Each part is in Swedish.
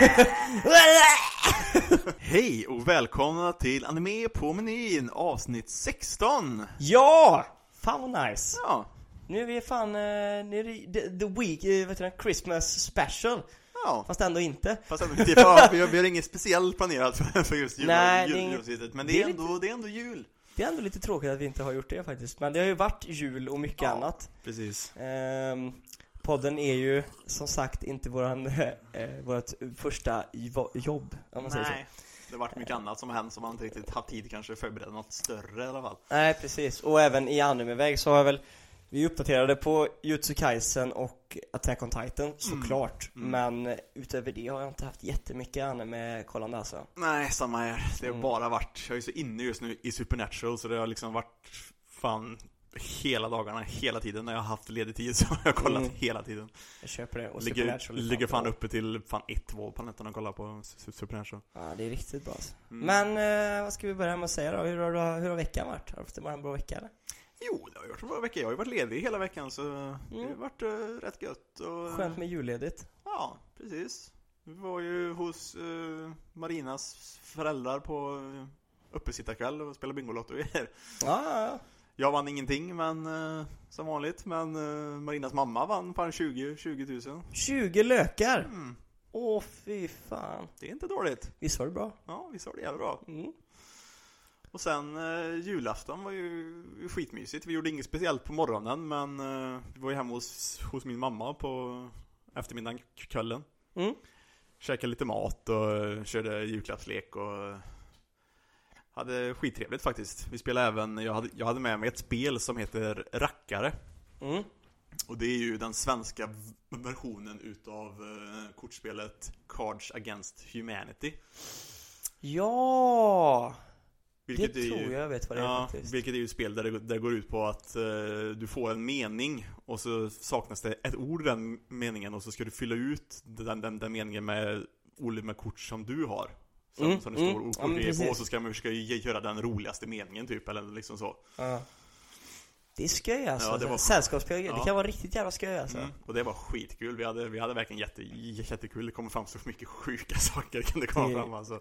Hej och välkomna till Anime på menyn avsnitt 16! ja! Fan vad nice. Ja, Nu är vi fan, eh, nu är det the, the week, eh, vet du det, Christmas special. ja. Fast ändå inte. Fast ändå, typ, ja, vi, har, vi har inget speciellt planerat för, för just jul, Nej, jul, det är inget- julavsnittet, Men det det är är, ändå, det är ändå jul! Det är ändå lite tråkigt att vi inte har gjort det faktiskt. Men det har ju varit jul och mycket Ja. annat. Precis Ehm, podden är ju som sagt inte våran, eh, vårt första jo- jobb, om man säger så. Nej, det har varit mycket annat som har hänt som man inte riktigt haft tid kanske att förbereda något större i alla fall Nej precis, och även i animeväg så har jag väl Vi uppdaterade på Jutsu Kaisen och Attack on Titan såklart Mm. Men utöver det har jag inte haft jättemycket anime-kollande alltså Nej, samma här. Det har Mm. bara varit, jag är så inne just nu i Supernatural så det har liksom varit fan hela dagarna, hela tiden när jag har haft ledig tid så har jag kollat Mm. hela tiden. Jag köper det, och Ligger, ligger fan uppe till fan 1-2 på nätterna och kollar på Su- Supernatural. Ja det är riktigt bra alltså. Mm. Men eh, vad ska vi börja med att säga då? Hur har, hur har veckan varit? Har du haft en bra vecka eller? Jo, det har jag gjort en bra vecka. Jag har ju varit ledig hela veckan så det har varit uh, rätt gött och... Mm. Skönt med julledigt Ja, precis. Vi var ju hos eh, Marinas föräldrar på uh, uppesittarkväll och spelade Bingolotto och grejer. Ja, ja, ja. Jag vann ingenting, men eh, som vanligt. Men eh, Marinas mamma vann fan 20, 20 000. 20 lökar! Mm, Åh fy fan det är inte dåligt. Visst var det bra? Ja, visst var det jävla bra. Mm. Och sen eh, julafton var ju skitmysigt. Vi gjorde inget speciellt på morgonen, men eh, vi var ju hemma hos, hos min mamma på eftermiddagen, kvällen. Mm. Käkade lite mat och eh, körde julklappslek och hade skittrevligt faktiskt. Vi spelade även, jag hade, jag hade med mig ett spel som heter Rackare. Mm. Och det är ju den svenska versionen utav eh, kortspelet Cards Against Humanity. Ja! Vilket det är tror ju, jag vet vad det är ja, faktiskt Vilket är ju ett spel där det, där det går ut på att eh, du får en mening och så saknas det ett ord i den meningen och så ska du fylla ut den, den, den meningen med ord med kort som du har. Som, Mm, som det mm. står ord Ja, men på så ska man försöka göra den roligaste meningen typ, eller liksom så. Ja. Det är skoj alltså. Ja, det var- Sällskapsspel, det Ja. kan vara riktigt jävla skoj alltså. Mm. Och det var skitkul, vi hade, vi hade verkligen jätte, jättekul, det kommer fram så mycket sjuka saker kan det komma Det- fram alltså.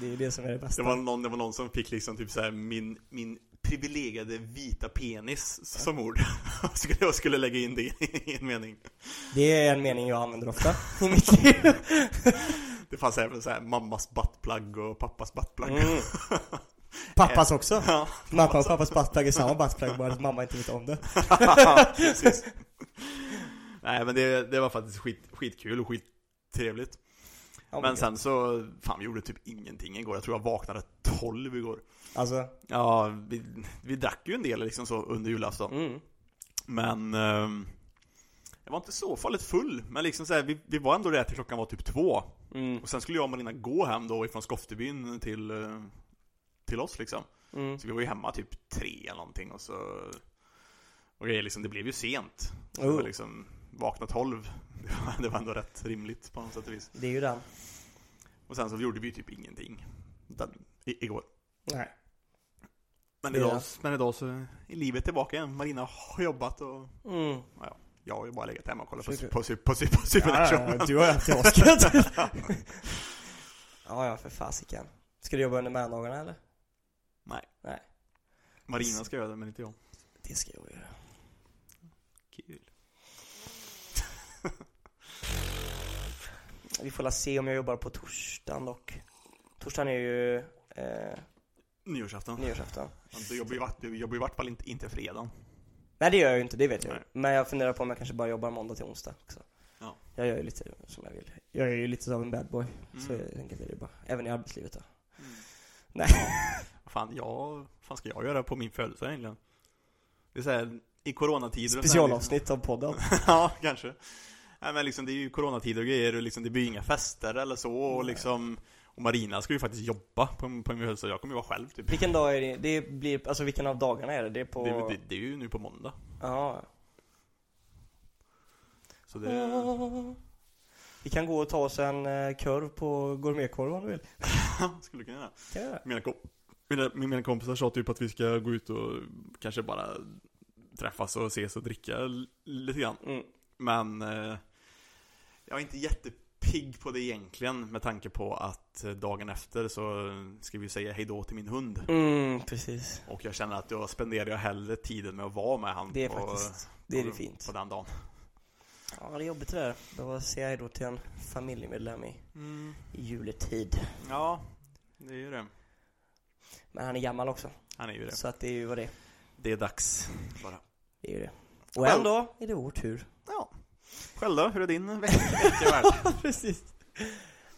Det är ju det som är det bästa. Det var någon, det var någon som fick liksom typ såhär min, min privilegierade vita penis som ord. Skulle, jag skulle lägga in det i en mening. Det är en mening jag använder ofta i mitt liv. Det fanns även såhär mammas buttplug och pappas buttplug. Mm. Pappas också. Ja, Mamma och pappas buttplug är samma buttplug bara att mamma inte vet om det. precis. Nej men det, det var faktiskt skit, skitkul och skittrevligt. Ja, Men sen så, fan vi gjorde typ ingenting igår. Jag tror jag vaknade 12 igår. Alltså, Ja, vi, vi drack ju en del liksom så under julafton. mm. Men ehm, Jag var inte så farligt full, men liksom så här, vi, vi var ändå där till klockan var typ två Mm. Och sen skulle jag och Marina gå hem då ifrån Skoftebyn till eh, Till oss liksom Mm. Så vi var ju hemma typ tre eller någonting och så Och grejer liksom, det blev ju sent Så Oh. liksom Vakna tolv det var, det var ändå rätt rimligt på något sätt och vis Det är ju den. Och sen så gjorde vi ju typ ingenting den, i, Igår Nej. men idag, men idag så är livet tillbaka igen Marina har jobbat och Mm. Jag har ju bara legat hemma och kollat på, på, på, på, på Supernatural Ja, du har haft asgött. ja, ja, för fasiken. Ska du jobba under mellandagarna eller? Nej. Nej. Marina ska göra det men inte jag Det ska jag göra. Kul Vi får la se om jag jobbar på torsdagen dock. Torsdagen är ju eh, Nyårsafton nyårsafton. Ju du jobbar ju i vart fall inte, inte fredagen Nej det gör jag ju inte, det vet jag Nej. Men jag funderar på om jag kanske bara jobbar måndag till onsdag också. Ja. Jag gör ju lite som jag vill. Jag är ju lite som en bad boy. Så Mm. jag tänker att det är bara, även i arbetslivet då. Mm. Nej. Fan, jag, fan ska jag göra på min födelsedag egentligen? Det är såhär, i coronatider och så här Specialavsnitt av podden. Liksom, ja, kanske Nej men liksom det är ju coronatider och grejer och liksom det blir ju inga fester eller så och liksom Och Marina ska ju faktiskt jobba på, på min födelsedag, jag kommer ju vara själv typ Vilken dag är det? Det blir, alltså vilken av dagarna är det? Det är på... det, det, det är ju nu på måndag Ja. Så det, Vi kan gå och ta oss en eh, korv på gourmetkorv om du vill. skulle kunna göra Kan jag göra? mina, kom, mina, mina kompisar sa typ att vi ska gå ut och kanske bara träffas och ses och dricka lite grann Mm. Men eh, jag är inte jättepepp pigg på det egentligen med tanke på att eh, dagen efter så ska vi säga hejdå till min hund. Mm, precis. Och jag känner att då spenderar jag hellre tiden med att vara med han Det är på, faktiskt, det är det på, fint. på den dagen. Ja, det är jobbigt det där. Då säger jag då till en familjemedlem i, Mm. i juletid. Ja, det är ju det. Men han är gammal också. Han är ju det. Så att det är ju vad det är. Det är dags bara. Det är ju det. Och dag är det vår tur. Ja. Själv då? Hur är din veck- vecka värld? Precis.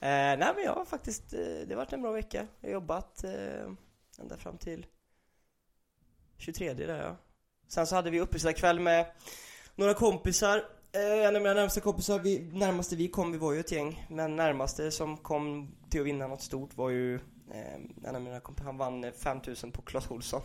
Eh, nej men jag har faktiskt, eh, det har varit en bra vecka. Jag har jobbat eh, ända fram till 23 där ja. Sen så hade vi uppesittarkväll med några kompisar. Eh, en av mina närmaste kompisar, vi, närmaste vi kom, vi var ju ett gäng. Men närmaste som kom till att vinna något stort var ju eh, en av mina kompisar, han vann eh, 5000 på Clas Ohlson.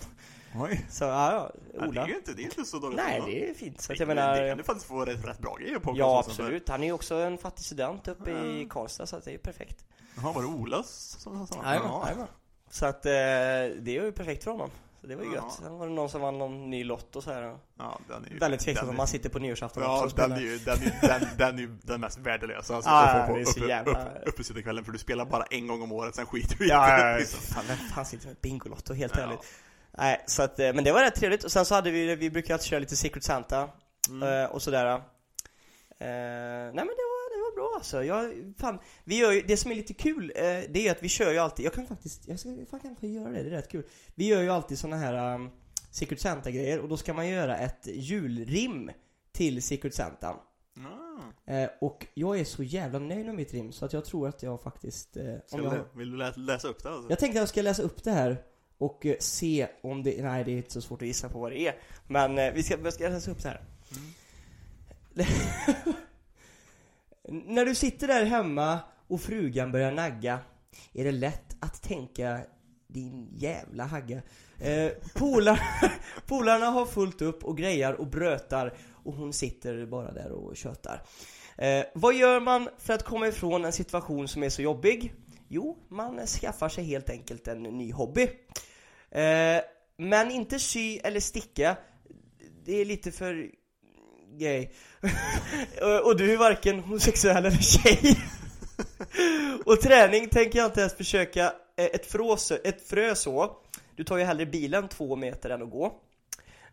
Oj. Så ja, ja Ja, det Ola. är inte, det är inte så dåligt. Nej, det är fint. Så att det, jag menar, det kan du faktiskt få rätt, rätt bra grejer på. ja absolut. Han är ju också en fattig student uppe i Ja. Karlstad så att det är ju perfekt. Jaha, var det Olas som sa Jajamän. Så att eh, det är ju perfekt för honom. Så det var ju Ja. gött. Sen var det någon som vann någon ny lott och så här. Ja, den är ju... Väldigt tveksamt om man sitter på nyårsafton Ja, också den är ju den, är, den, den är ju den mest värdelösa alltså, Ja, att få det är på så uppe, jävla- upp, uppesittarkvällen för du spelar bara en gång om året, sen skiter du i Ja, det. ja, ja. liksom. Fan, vem fan sitter med Bingolotto, helt Ja. ärligt. Nej, så att, eh, men det var rätt trevligt. Och sen så hade vi, vi brukar alltid köra lite Secret Santa Mm. eh, och sådär. Eh, nej men det var, det var bra alltså. Jag, fan, vi gör ju, det som är lite kul, eh, det är att vi kör ju alltid, jag kan faktiskt, jag ska fan kan göra det, det är rätt kul. Vi gör ju alltid såna här um, Secret Santa-grejer och då ska man göra ett julrim till Secret Santa. Eh, och jag är så jävla nöjd med mitt rim så att jag tror att jag faktiskt, eh, om jag... jag, Vill du lä läsa upp det? Alltså? jag tänkte att jag ska läsa upp det här och eh, se om det, nej det är inte så svårt att gissa på vad det är. Men eh, vi ska, jag ska läsa upp det här. När du sitter där hemma och frugan börjar nagga är det lätt att tänka din jävla hagga. Eh, polar, polarna har fullt upp och grejar och brötar och hon sitter bara där och tjötar. Eh, vad gör man för att komma ifrån en situation som är så jobbig? Jo, man skaffar sig helt enkelt en ny hobby. Eh, men inte sy eller sticka. Det är lite för gay. och, du är varken homosexuell eller tjej. och träning tänker jag inte ens försöka eh, ett, frås, ett frö så. Du tar ju hellre bilen två meter än att gå.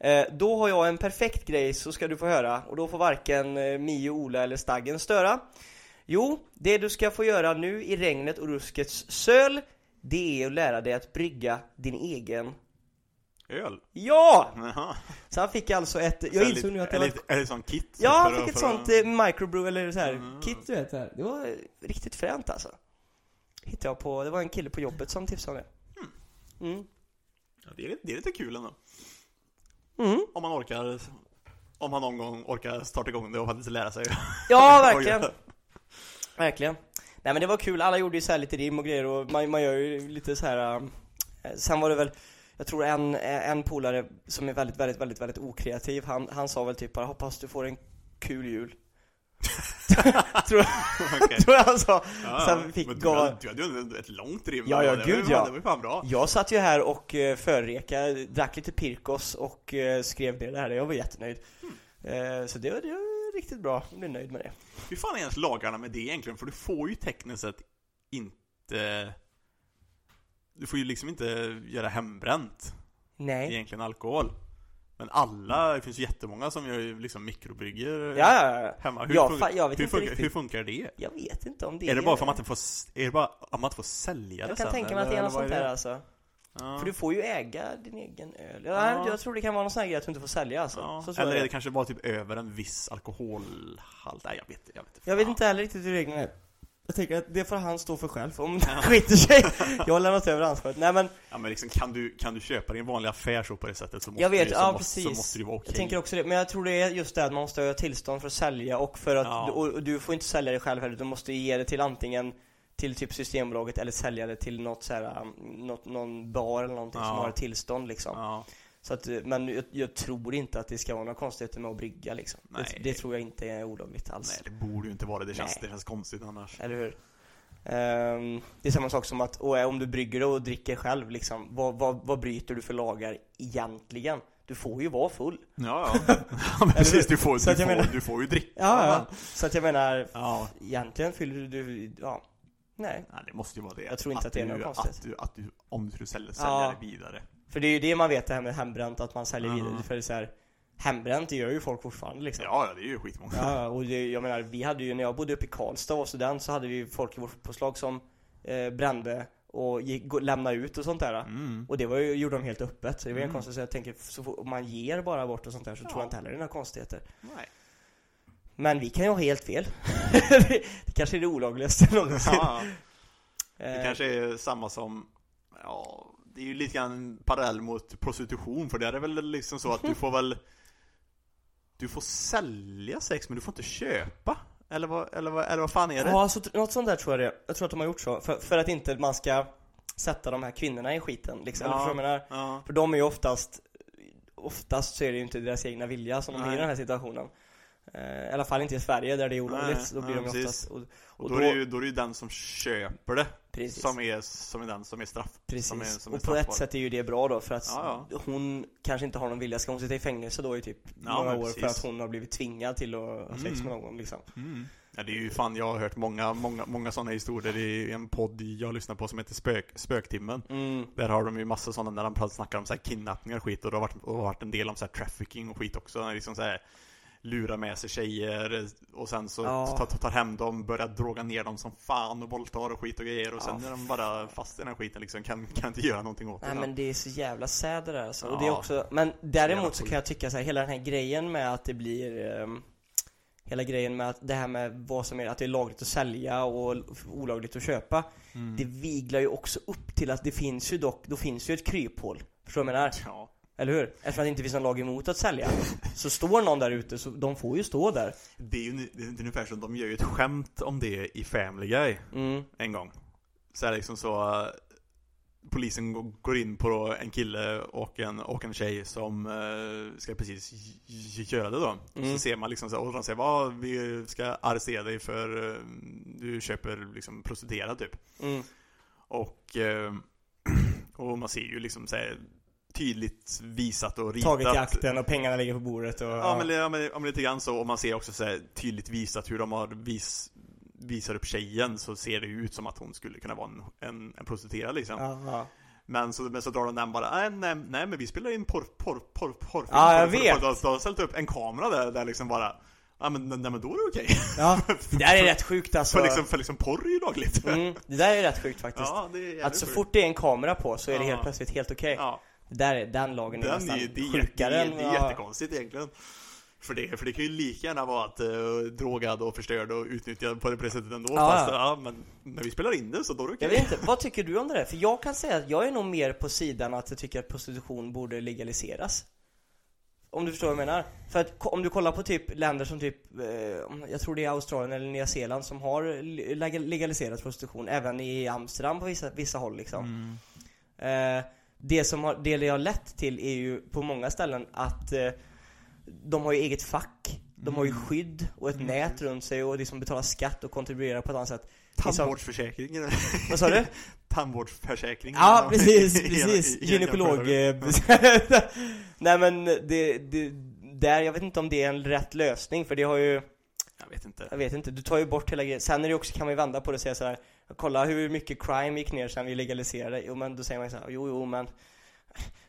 Eh, då har jag en perfekt grej så ska du få höra och då får varken eh, Mio, Ola eller Staggen störa. Jo, det du ska få göra nu i regnet och ruskets söl det är att lära dig att brygga din egen Öl? Ja! Jaha. Så han fick alltså ett, Så jag är insåg nu att det var lite- Är det sån kit? Ja, han fick ett sånt eh, microbrew eller så här Mm. kit du vet så här. Det var riktigt fränt alltså Hittade jag på, det var en kille på jobbet som tipsade om det mm. Ja, det, är, det är lite kul ändå. Mm. Om man orkar Om man någon gång orkar starta igång det och faktiskt lära sig Ja, verkligen. Verkligen Nej men det var kul, alla gjorde ju så här lite rim och grejer och man, man gör ju lite så här. eh, Sen var det väl Jag tror en, en polare som är väldigt, väldigt, väldigt, väldigt okreativ Han, han sa väl typ bara 'Hoppas du får en kul jul' tror, tror jag han sa. Ja, Sen fick men du, gav- du hade ju ett långt rim. Ja, ja, det var gud, ju- ja. Det var fan bra. Jag satt ju här och uh, förreka, drack lite Pirkos och eh, skrev ner det här, jag var jättenöjd. Eh, Så det var, det var riktigt bra, jag blev nöjd med det. Hur fan är ens lagarna med det egentligen? För du får ju tekniskt sett inte Du får ju liksom inte göra hembränt Nej. egentligen alkohol. Men alla, det finns ju jättemånga som gör liksom mikrobrygger Ja, ja, ja hemma. Hur, Ja, fun- fa- jag vet hur, inte funkar, riktigt. hur funkar det? Jag vet inte om det är det bara för att man inte får, är det bara att man inte får sälja det Jag kan sen, tänka mig att det är något sånt där alltså Ja. För du får ju äga din egen öl ja, Ja. Jag tror det kan vara någon sån här grej att du inte får sälja alltså Ja. Så tror Eller är det det kanske bara typ över en viss alkoholhalt? Nej jag vet jag vet Jag vet inte heller riktigt hur reglerna är Jag tänker att det får han stå för själv om det skiter sig Jag har lämnat över ansvaret Nej men Ja men liksom kan du, kan du köpa det i en vanlig affär så på det sättet så måste Jag vet, det, så ja, måste, så precis. måste det vara okej Jag tänker också det, men jag tror det är just det att man måste ha tillstånd för att sälja och för att, Ja. och, och du får inte sälja det själv heller, du måste ge det till antingen till typ Systembolaget eller sälja det till något så här, um, något, någon bar eller någonting som Ja. har ett tillstånd liksom Ja, Så att, eh, men jag, jag tror inte att det ska vara några konstigheter med att brygga liksom det, Nej. det tror jag inte är olagligt alls nej det borde ju inte vara det, det känns, Nej. det känns konstigt annars Eller hur? Ehm, det är samma sak som att och, om du brygger det och dricker själv liksom, vad, vad, vad bryter du för lagar egentligen? du får ju vara full. Ja, ja. ja precis, du får, du, får, menar- du får ju dricka. Ja, ja. Så att jag menar, ja. egentligen fyller du, ja, nej. Nej, det måste ju vara det. Jag tror inte att det är du, något konstigt. Att du, att du, om du skulle sälja, sälja Ja. det vidare. För det är ju det man vet det här med hembränt, att man säljer Ja. vidare. För det är så här, hembränt det gör ju folk fortfarande liksom. Ja, ja, det är ju skitmånga. Ja, och det, jag menar, vi hade ju, när jag bodde uppe i Karlstad och var student så hade vi ju folk i vårt fotbollslag som eh, brände och gick, gå- lämnade ut och sånt där. Mm. Och det var ju, gjorde de helt öppet, så det var en Mm. konstigt, så jag tänker, så om man ger bara bort och sånt där så Ja. tror jag inte heller det är några konstigheter. Nej. Men vi kan ju ha helt fel. det kanske är det olagligaste någonsin. Ja, det Eh, kanske är samma som, ja, det är ju lite grann parallell mot prostitution, för det är väl liksom så att du får väl Du får sälja sex, men du får inte köpa? Eller vad, eller vad, eller vad fan är det? Ja, så, något sånt där tror jag det är. Jag tror att de har gjort så. För, för att inte man ska sätta de här kvinnorna i skiten liksom. Ja. Eller menar? Ja. För de är ju oftast Oftast så är det ju inte deras egna vilja som de blir i den här situationen I alla fall inte i Sverige där det är olagligt, Nej, då blir ja, de precis. oftast och, Och, och då, är det ju, då är det ju den som köper det Precis, som är, som är den som är straff precis. som är, som är och på ett sätt är ju det bra då för att Ja, hon kanske inte har någon vilja, ska hon sitta i fängelse då i typ Ja, några år för precis. att hon har blivit tvingad till att ha sex Mm. med någon liksom Mm. Ja, det är ju fan, jag har hört många, många, många sådana historier är en podd jag lyssnar på som heter Spök, Spöktimmen mm. Där har de ju massa sådana när de snackar om så här kidnappningar och skit och det har varit, och varit en del om så här trafficking och skit också liksom så här Lurar med sig tjejer och sen så Ja. tar, tar hem dem, börjar droga ner dem som fan och våldtar och skit och grejer och sen Ja. är de bara fast i den här skiten liksom, kan, kan inte göra någonting åt det Nej men det är så jävla sad det där alltså. och Ja. det är också, men däremot så kan jag tycka så här, hela den här grejen med att det blir ehm, Hela grejen med att det här med vad som är, att det är lagligt att sälja och olagligt att köpa Mm. Det viglar ju också upp till att det finns ju dock, då finns ju ett kryphål Förstår du vad jag menar? Ja, Eller hur? Eftersom att det inte finns någon lag emot att sälja Så står någon där ute, så de får ju stå där det är ju det är ungefär som de gör ju ett skämt om det i Family Guy mm. en gång. Så är det liksom så uh, Polisen gå- går in på en kille och en, och en tjej som uh, ska precis göra det då. Mm. Så ser man liksom så, och de säger vad vi ska arrestera dig för uh, du köper liksom prostituerad typ. Mm. Och, och man ser ju liksom så här, tydligt visat och ritat. Tagit i akten och pengarna ligger på bordet och Ja men, ja, men, ja, men lite grann så, och man ser också så här, tydligt visat hur de har vis, visar upp tjejen så ser det ut som att hon skulle kunna vara en, en, en prostituerad liksom. ja, ja. Men så, men så drar de den bara, nej, nej, nej men vi spelar in porr, porr, porr, porrfilm. Ja, jag vet. De har ställt upp en kamera där, där liksom bara, ja men, nej, men då är det okej. ja, det där är rätt sjukt alltså För liksom, för liksom porr är ju lagligt. mm, Det där är rätt sjukt faktiskt Ja, det är Att så sjukt. fort det är en kamera på så är det Ja. helt plötsligt helt okej Ja, Det där är, den lagen är den nästan är, det, är, sjukare det, är, det är jättekonstigt egentligen. För det, för det kan ju lika gärna vara att uh, drogad och förstörd och utnyttjad på det sättet ändå. Ja, fast, ja. men när vi spelar in det så då är det okej. Jag vet inte, vad tycker du om det där? För jag kan säga att jag är nog mer på sidan att jag tycker att prostitution borde legaliseras Om du förstår vad jag menar? För att om du kollar på typ länder som typ, eh, jag tror det är Australien eller Nya Zeeland som har le- legaliserat prostitution Även i Amsterdam på vissa, vissa håll liksom Mm. Eh, det som har, det har lett till är ju på många ställen att eh, de har ju eget fack, de har ju Mm. skydd och ett Mm, nät runt sig och liksom betalar skatt och kontribuerar på ett annat sätt. Liksom- Tandvårdsförsäkring eller? Vad sa du? Tandvårdsförsäkring Ja, precis, precis. Gynekolog. eh, Nej men det, det, där, jag vet inte om det är en rätt lösning för det har ju, Jag vet inte. jag vet inte, du tar ju bort hela grejen. Sen är det också, kan man ju vända på det och säga så här. Kolla hur mycket crime gick ner sen vi legaliserade. Jo men då säger man ju så här, jo jo men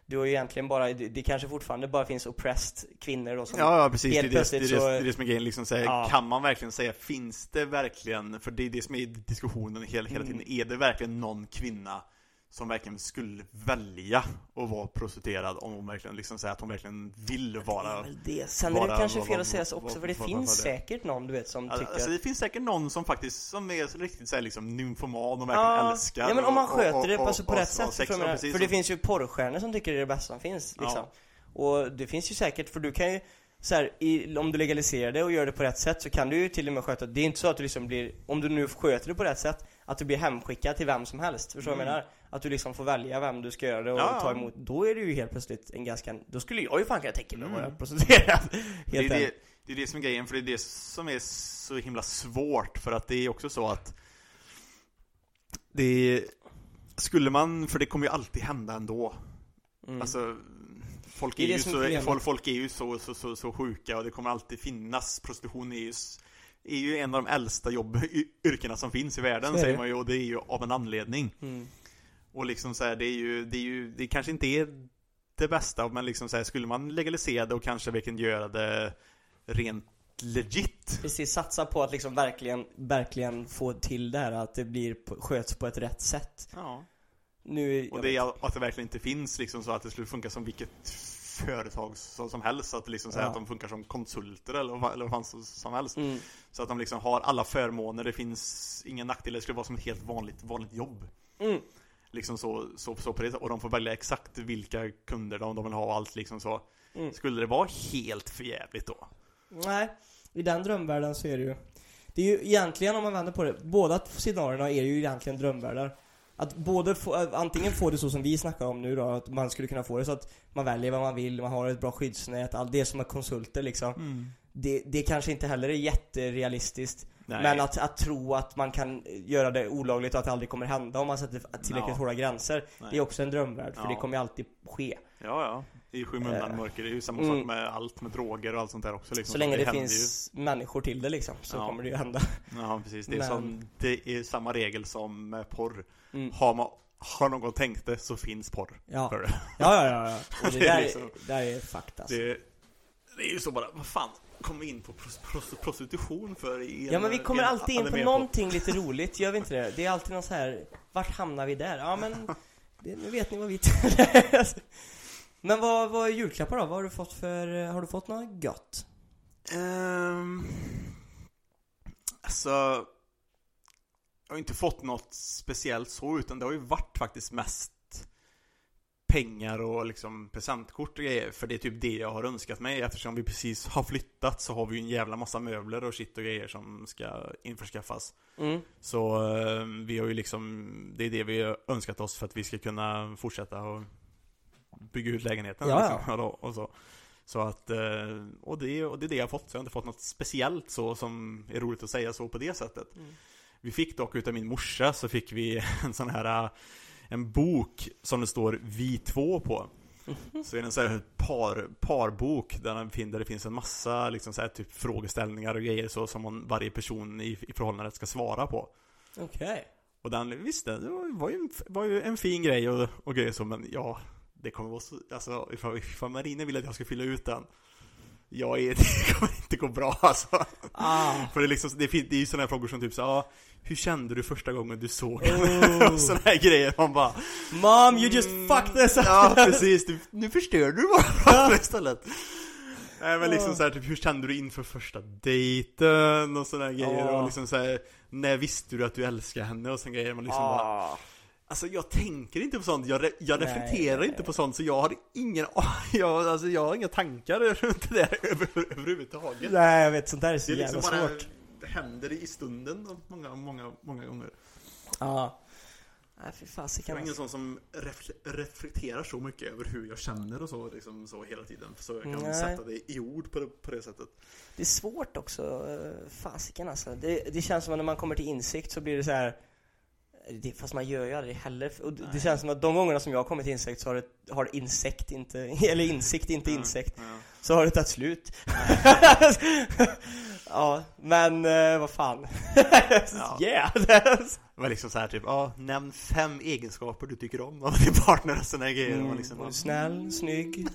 du har ju egentligen bara, det, kanske fortfarande bara finns oppressed kvinnor då som Ja, ja precis. Helt det, det, det, så- det, är det som är grejen. Liksom, så här, Ja. Kan man verkligen säga, finns det verkligen, för det är det som är diskussionen hela, hela tiden, Mm. är det verkligen någon kvinna som verkligen skulle välja att vara prostituerad om hon verkligen liksom säger att hon verkligen vill Det är vara väl det. Sen är det vara- kanske fel att säga så också vad- för det finns säkert någon du vet som tycker Alltså det finns säkert någon som faktiskt, som är riktigt såhär liksom nymfoman och verkligen Ja, älskar ja men om man sköter och- det alltså på och- rätt sätt sex, menar? För det finns ju porrstjärnor som tycker det är det bästa som finns liksom. Ja. Och det finns ju säkert, för du kan ju så här, i, om du legaliserar det och gör det på rätt sätt så kan du ju till och med sköta Det är inte så att du liksom blir, om du nu sköter det på rätt sätt Att du blir hemskickad till vem som helst, förstår du vad jag Mm. menar? Att du liksom får välja vem du ska göra det och Ja, ta emot Då är det ju helt plötsligt en ganska, då skulle jag ju fan kunna tänka mig att vara Mm. prostituerad Det är Helt det, det är det som är grejen, för det är det som är så himla svårt för att det är också så att det skulle man, för det kommer ju alltid hända ändå mm. Alltså Folk är, är ju så, folk, folk är ju så, så, så, så sjuka och det kommer alltid finnas. Prostitution är ju, är ju en av de äldsta jobb, yrkena som finns i världen säger man ju och det är ju av en anledning. Mm. Och liksom så här, det är ju, det är ju, det kanske inte är det bästa men liksom så här, skulle man legalisera det och kanske verkligen göra det rent legit. Precis, satsa på att liksom verkligen, verkligen få till det här att det blir, sköts på ett rätt sätt. Ja Nu, Och det är att det verkligen inte finns liksom så att det skulle funka som vilket företag som, som helst. Att liksom Ja. att de funkar som konsulter eller vad, eller vad fan som, som helst. Mm. Så att de liksom har alla förmåner, det finns inga nackdelar, det skulle vara som ett helt vanligt, vanligt jobb. Mm. Liksom så, så, så på det Och de får välja exakt vilka kunder de, de vill ha och allt liksom så. Mm. Skulle det vara helt förjävligt då? Nej, i den drömvärlden så är det ju Det är ju egentligen om man vänder på det, båda scenarierna är ju egentligen drömvärldar Att både få, antingen få det så som vi snackar om nu då, att man skulle kunna få det så att man väljer vad man vill, man har ett bra skyddsnät, allt det som är konsulter liksom det, det kanske inte heller är jätterealistiskt Nej. Men att, att tro att man kan göra det olagligt och att det aldrig kommer hända om man sätter tillräckligt Ja. hårda gränser Nej. Det är också en drömvärld, för Ja. det kommer ju alltid ske Ja, ja. I skymundan Eh, mörker. Det är ju samma mm. sak med allt med droger och allt sånt där också. Liksom. Så länge det, händer finns människor till det liksom, så Ja. kommer det ju hända Ju. Ja, precis. Det är, Men- som, det är samma regel som med porr. mm. Har, man, har någon tänkt det så finns porr. Ja, För det. ja, ja, ja, ja. Och det, Det är där, liksom- är, där är fakta alltså. Det, det är ju så bara, vad fan, kom in på pros, pros, prostitution för i Ja men vi kommer alltid in på någonting lite roligt, gör vi inte det? Det är alltid någon så här, vart hamnar vi där? Ja men, det, nu vet ni vad vi Men vad, vad är julklappar då? Vad har du fått för, har du fått något gött? Ehm, alltså, jag har inte fått något speciellt så, utan det har ju varit faktiskt mest pengar och liksom presentkort och grejer, för det är typ det jag har önskat mig eftersom vi precis har flyttat så har vi ju en jävla massa möbler och shit och grejer som ska införskaffas. Mm. Så eh, vi har ju liksom, det är det vi har önskat oss för att vi ska kunna fortsätta och bygga ut lägenheten Ja, liksom, och, då, och så. Så att, eh, och det, och det är det jag har fått, så jag har inte fått något speciellt så som är roligt att säga så på det sättet. Mm. Vi fick dock utav min morsa så fick vi en sån här eh, en bok som det står Vi två på. Så är det en sån här par, parbok där, där det finns en massa liksom så här, typ frågeställningar och grejer så som man, varje person i, i förhållandet ska svara på. Okej Och den, visst det var ju var ju en fin grej och, och grejer så men ja Det kommer vara så, alltså ifall, ifall Marina vill att jag ska fylla ut den Jag är, det kommer inte gå bra alltså. Ah, För det är liksom, det, fin- det är ju sådana här frågor som typ så ja Hur kände du första gången du såg Oh. och sådana här grejer. Man bara Mom you just mm, fucked this up! Ja precis, du, nu förstörde du bara istället. Nej men liksom Ja. så här, typ hur kände du inför första dejten? och sådana här grejer. Ja. och liksom så här, När visste du att du älskar henne? och sådana grejer. Man liksom bara ah. Alltså jag tänker inte på sånt, jag, re jag Nej, reflekterar nej. inte på sånt så jag har ingen jag, alltså jag har inga tankar runt det där över, överhuvudtaget Nej jag vet, sånt där är så Det är jävla liksom bara, svårt det händer i stunden många, många, många gånger Ja Nej fy Jag fasiken är ingen alltså. sån som refle reflekterar så mycket över hur jag känner och så, liksom, så hela tiden Så jag kan Nej. sätta det i ord på det, på det sättet Det är svårt också, eh, fasiken alltså. Det, det känns som att när man kommer till insikt så blir det så här. Det, fast man gör ju aldrig heller. Och det, Nej. känns som att de gångerna som jag har kommit till insikt så har, det, har insekt inte, eller insikt, inte insekt. ja. Så har det tagit slut. ja, men eh, vad fan. Ja. yeah! Det var liksom så här typ, ja, nämn fem egenskaper du tycker om av din partner och här grejer och man liksom Mm, bara, snäll, snygg.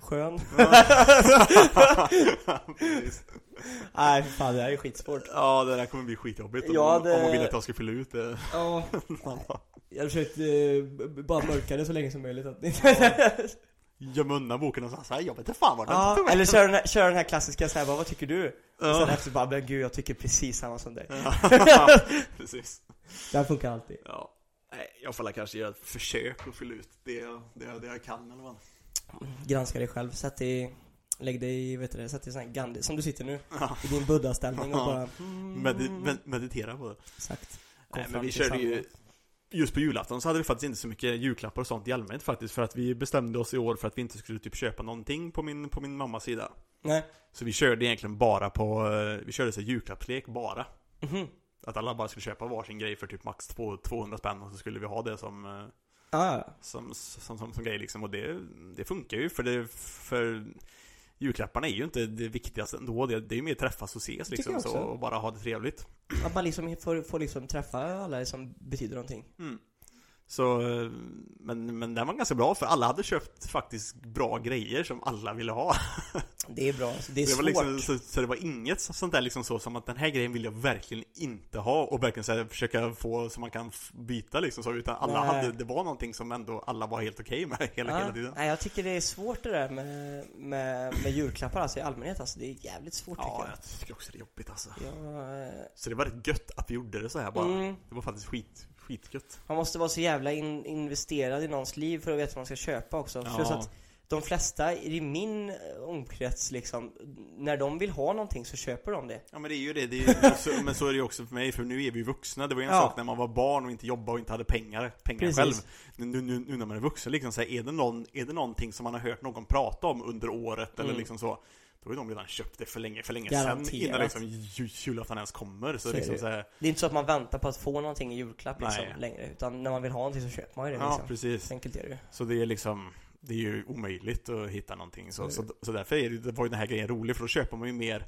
Skön. Nej för fan, det här är skitsvårt. Ja, det där kommer bli skitjobbigt om, Ja, om det- man vill att jag ska fylla ut det. Ja, jag har försökt eh, bara mörka det så länge som möjligt. Att Gömma undan boken och här, jag vet inte fan vad den Ja, tog vägen." eller kör den här, kör den här klassiska såhär, vad tycker du? Och sen efter bara, men gud jag tycker precis samma som dig. Precis. Det här funkar alltid. Ja. Nej, jag får kanske göra ett försök att fylla ut det, jag- det, jag- det jag kan eller vad. Granska dig själv, sätt dig, lägg dig i, vet du det, sätt dig i sån här Gandhi, som du sitter nu. I din buddha-ställning och bara, Medi- med, meditera på det. exakt. Kom Nej, men vi körde ju. Just på julafton så hade vi faktiskt inte så mycket julklappar och sånt i allmänhet faktiskt För att vi bestämde oss i år för att vi inte skulle typ köpa någonting på min, på min mammas sida Nej. Så vi körde egentligen bara på, eh, vi körde så julklappslek bara Mhm. Att alla bara skulle köpa varsin grej för typ max två- 200 spänn och så skulle vi ha det som Ja, ja. som, som, som, som grej liksom. Och det, det funkar ju för det, för julklapparna är ju inte det viktigaste ändå. Det, det är ju mer träffas och ses liksom så, och bara ha det trevligt. Att man liksom får, får liksom träffa alla som betyder någonting. Mm. Så, men, men den var ganska bra för alla hade köpt faktiskt bra grejer som alla ville ha. Det är bra, det är det var svårt. liksom, så, så det var inget så- sånt där liksom så som att den här grejen vill jag verkligen inte ha och verkligen så här, försöka få så man kan byta liksom så utan alla Nej. hade, det var någonting som ändå alla var helt okej med hela, hela tiden. Nej, jag tycker det är svårt det där med, med, med julklappar alltså i allmänhet alltså. Det är jävligt svårt Ja, tycker jag tycker också det är jobbigt alltså. jag. jag eh, Så det var rätt gött att vi gjorde det så här bara. mm, Det var faktiskt skit, skitgött. man måste vara så jävla in, investerad i någons liv för att veta vad man ska köpa också. Ja. Plus att de flesta i min eh, omkrets liksom, när de vill ha någonting så köper de det. Ja men det är ju det, det är också, men så är det ju också för mig för nu är vi ju vuxna. Det var ju en Ja. sak när man var barn och inte jobbade och inte hade pengar, pengar Precis. själv. Nu, nu, nu när man är vuxen liksom så här, är det någon, är det någonting som man har hört någon prata om under året eller Mm. liksom så då har ju de redan köpt det för länge, för länge Garanterat. sedan innan liksom ju- julafton ens kommer. Så, Så liksom det så här, Det är inte så att man väntar på att få någonting i julklapp liksom, Nej. längre. Utan när man vill ha någonting så köper man ju det Ja, liksom. precis. Så enkelt är det ju. Så det är liksom det är ju omöjligt att hitta någonting så, Så så, därför är det, var ju den här grejen rolig för då köper man ju mer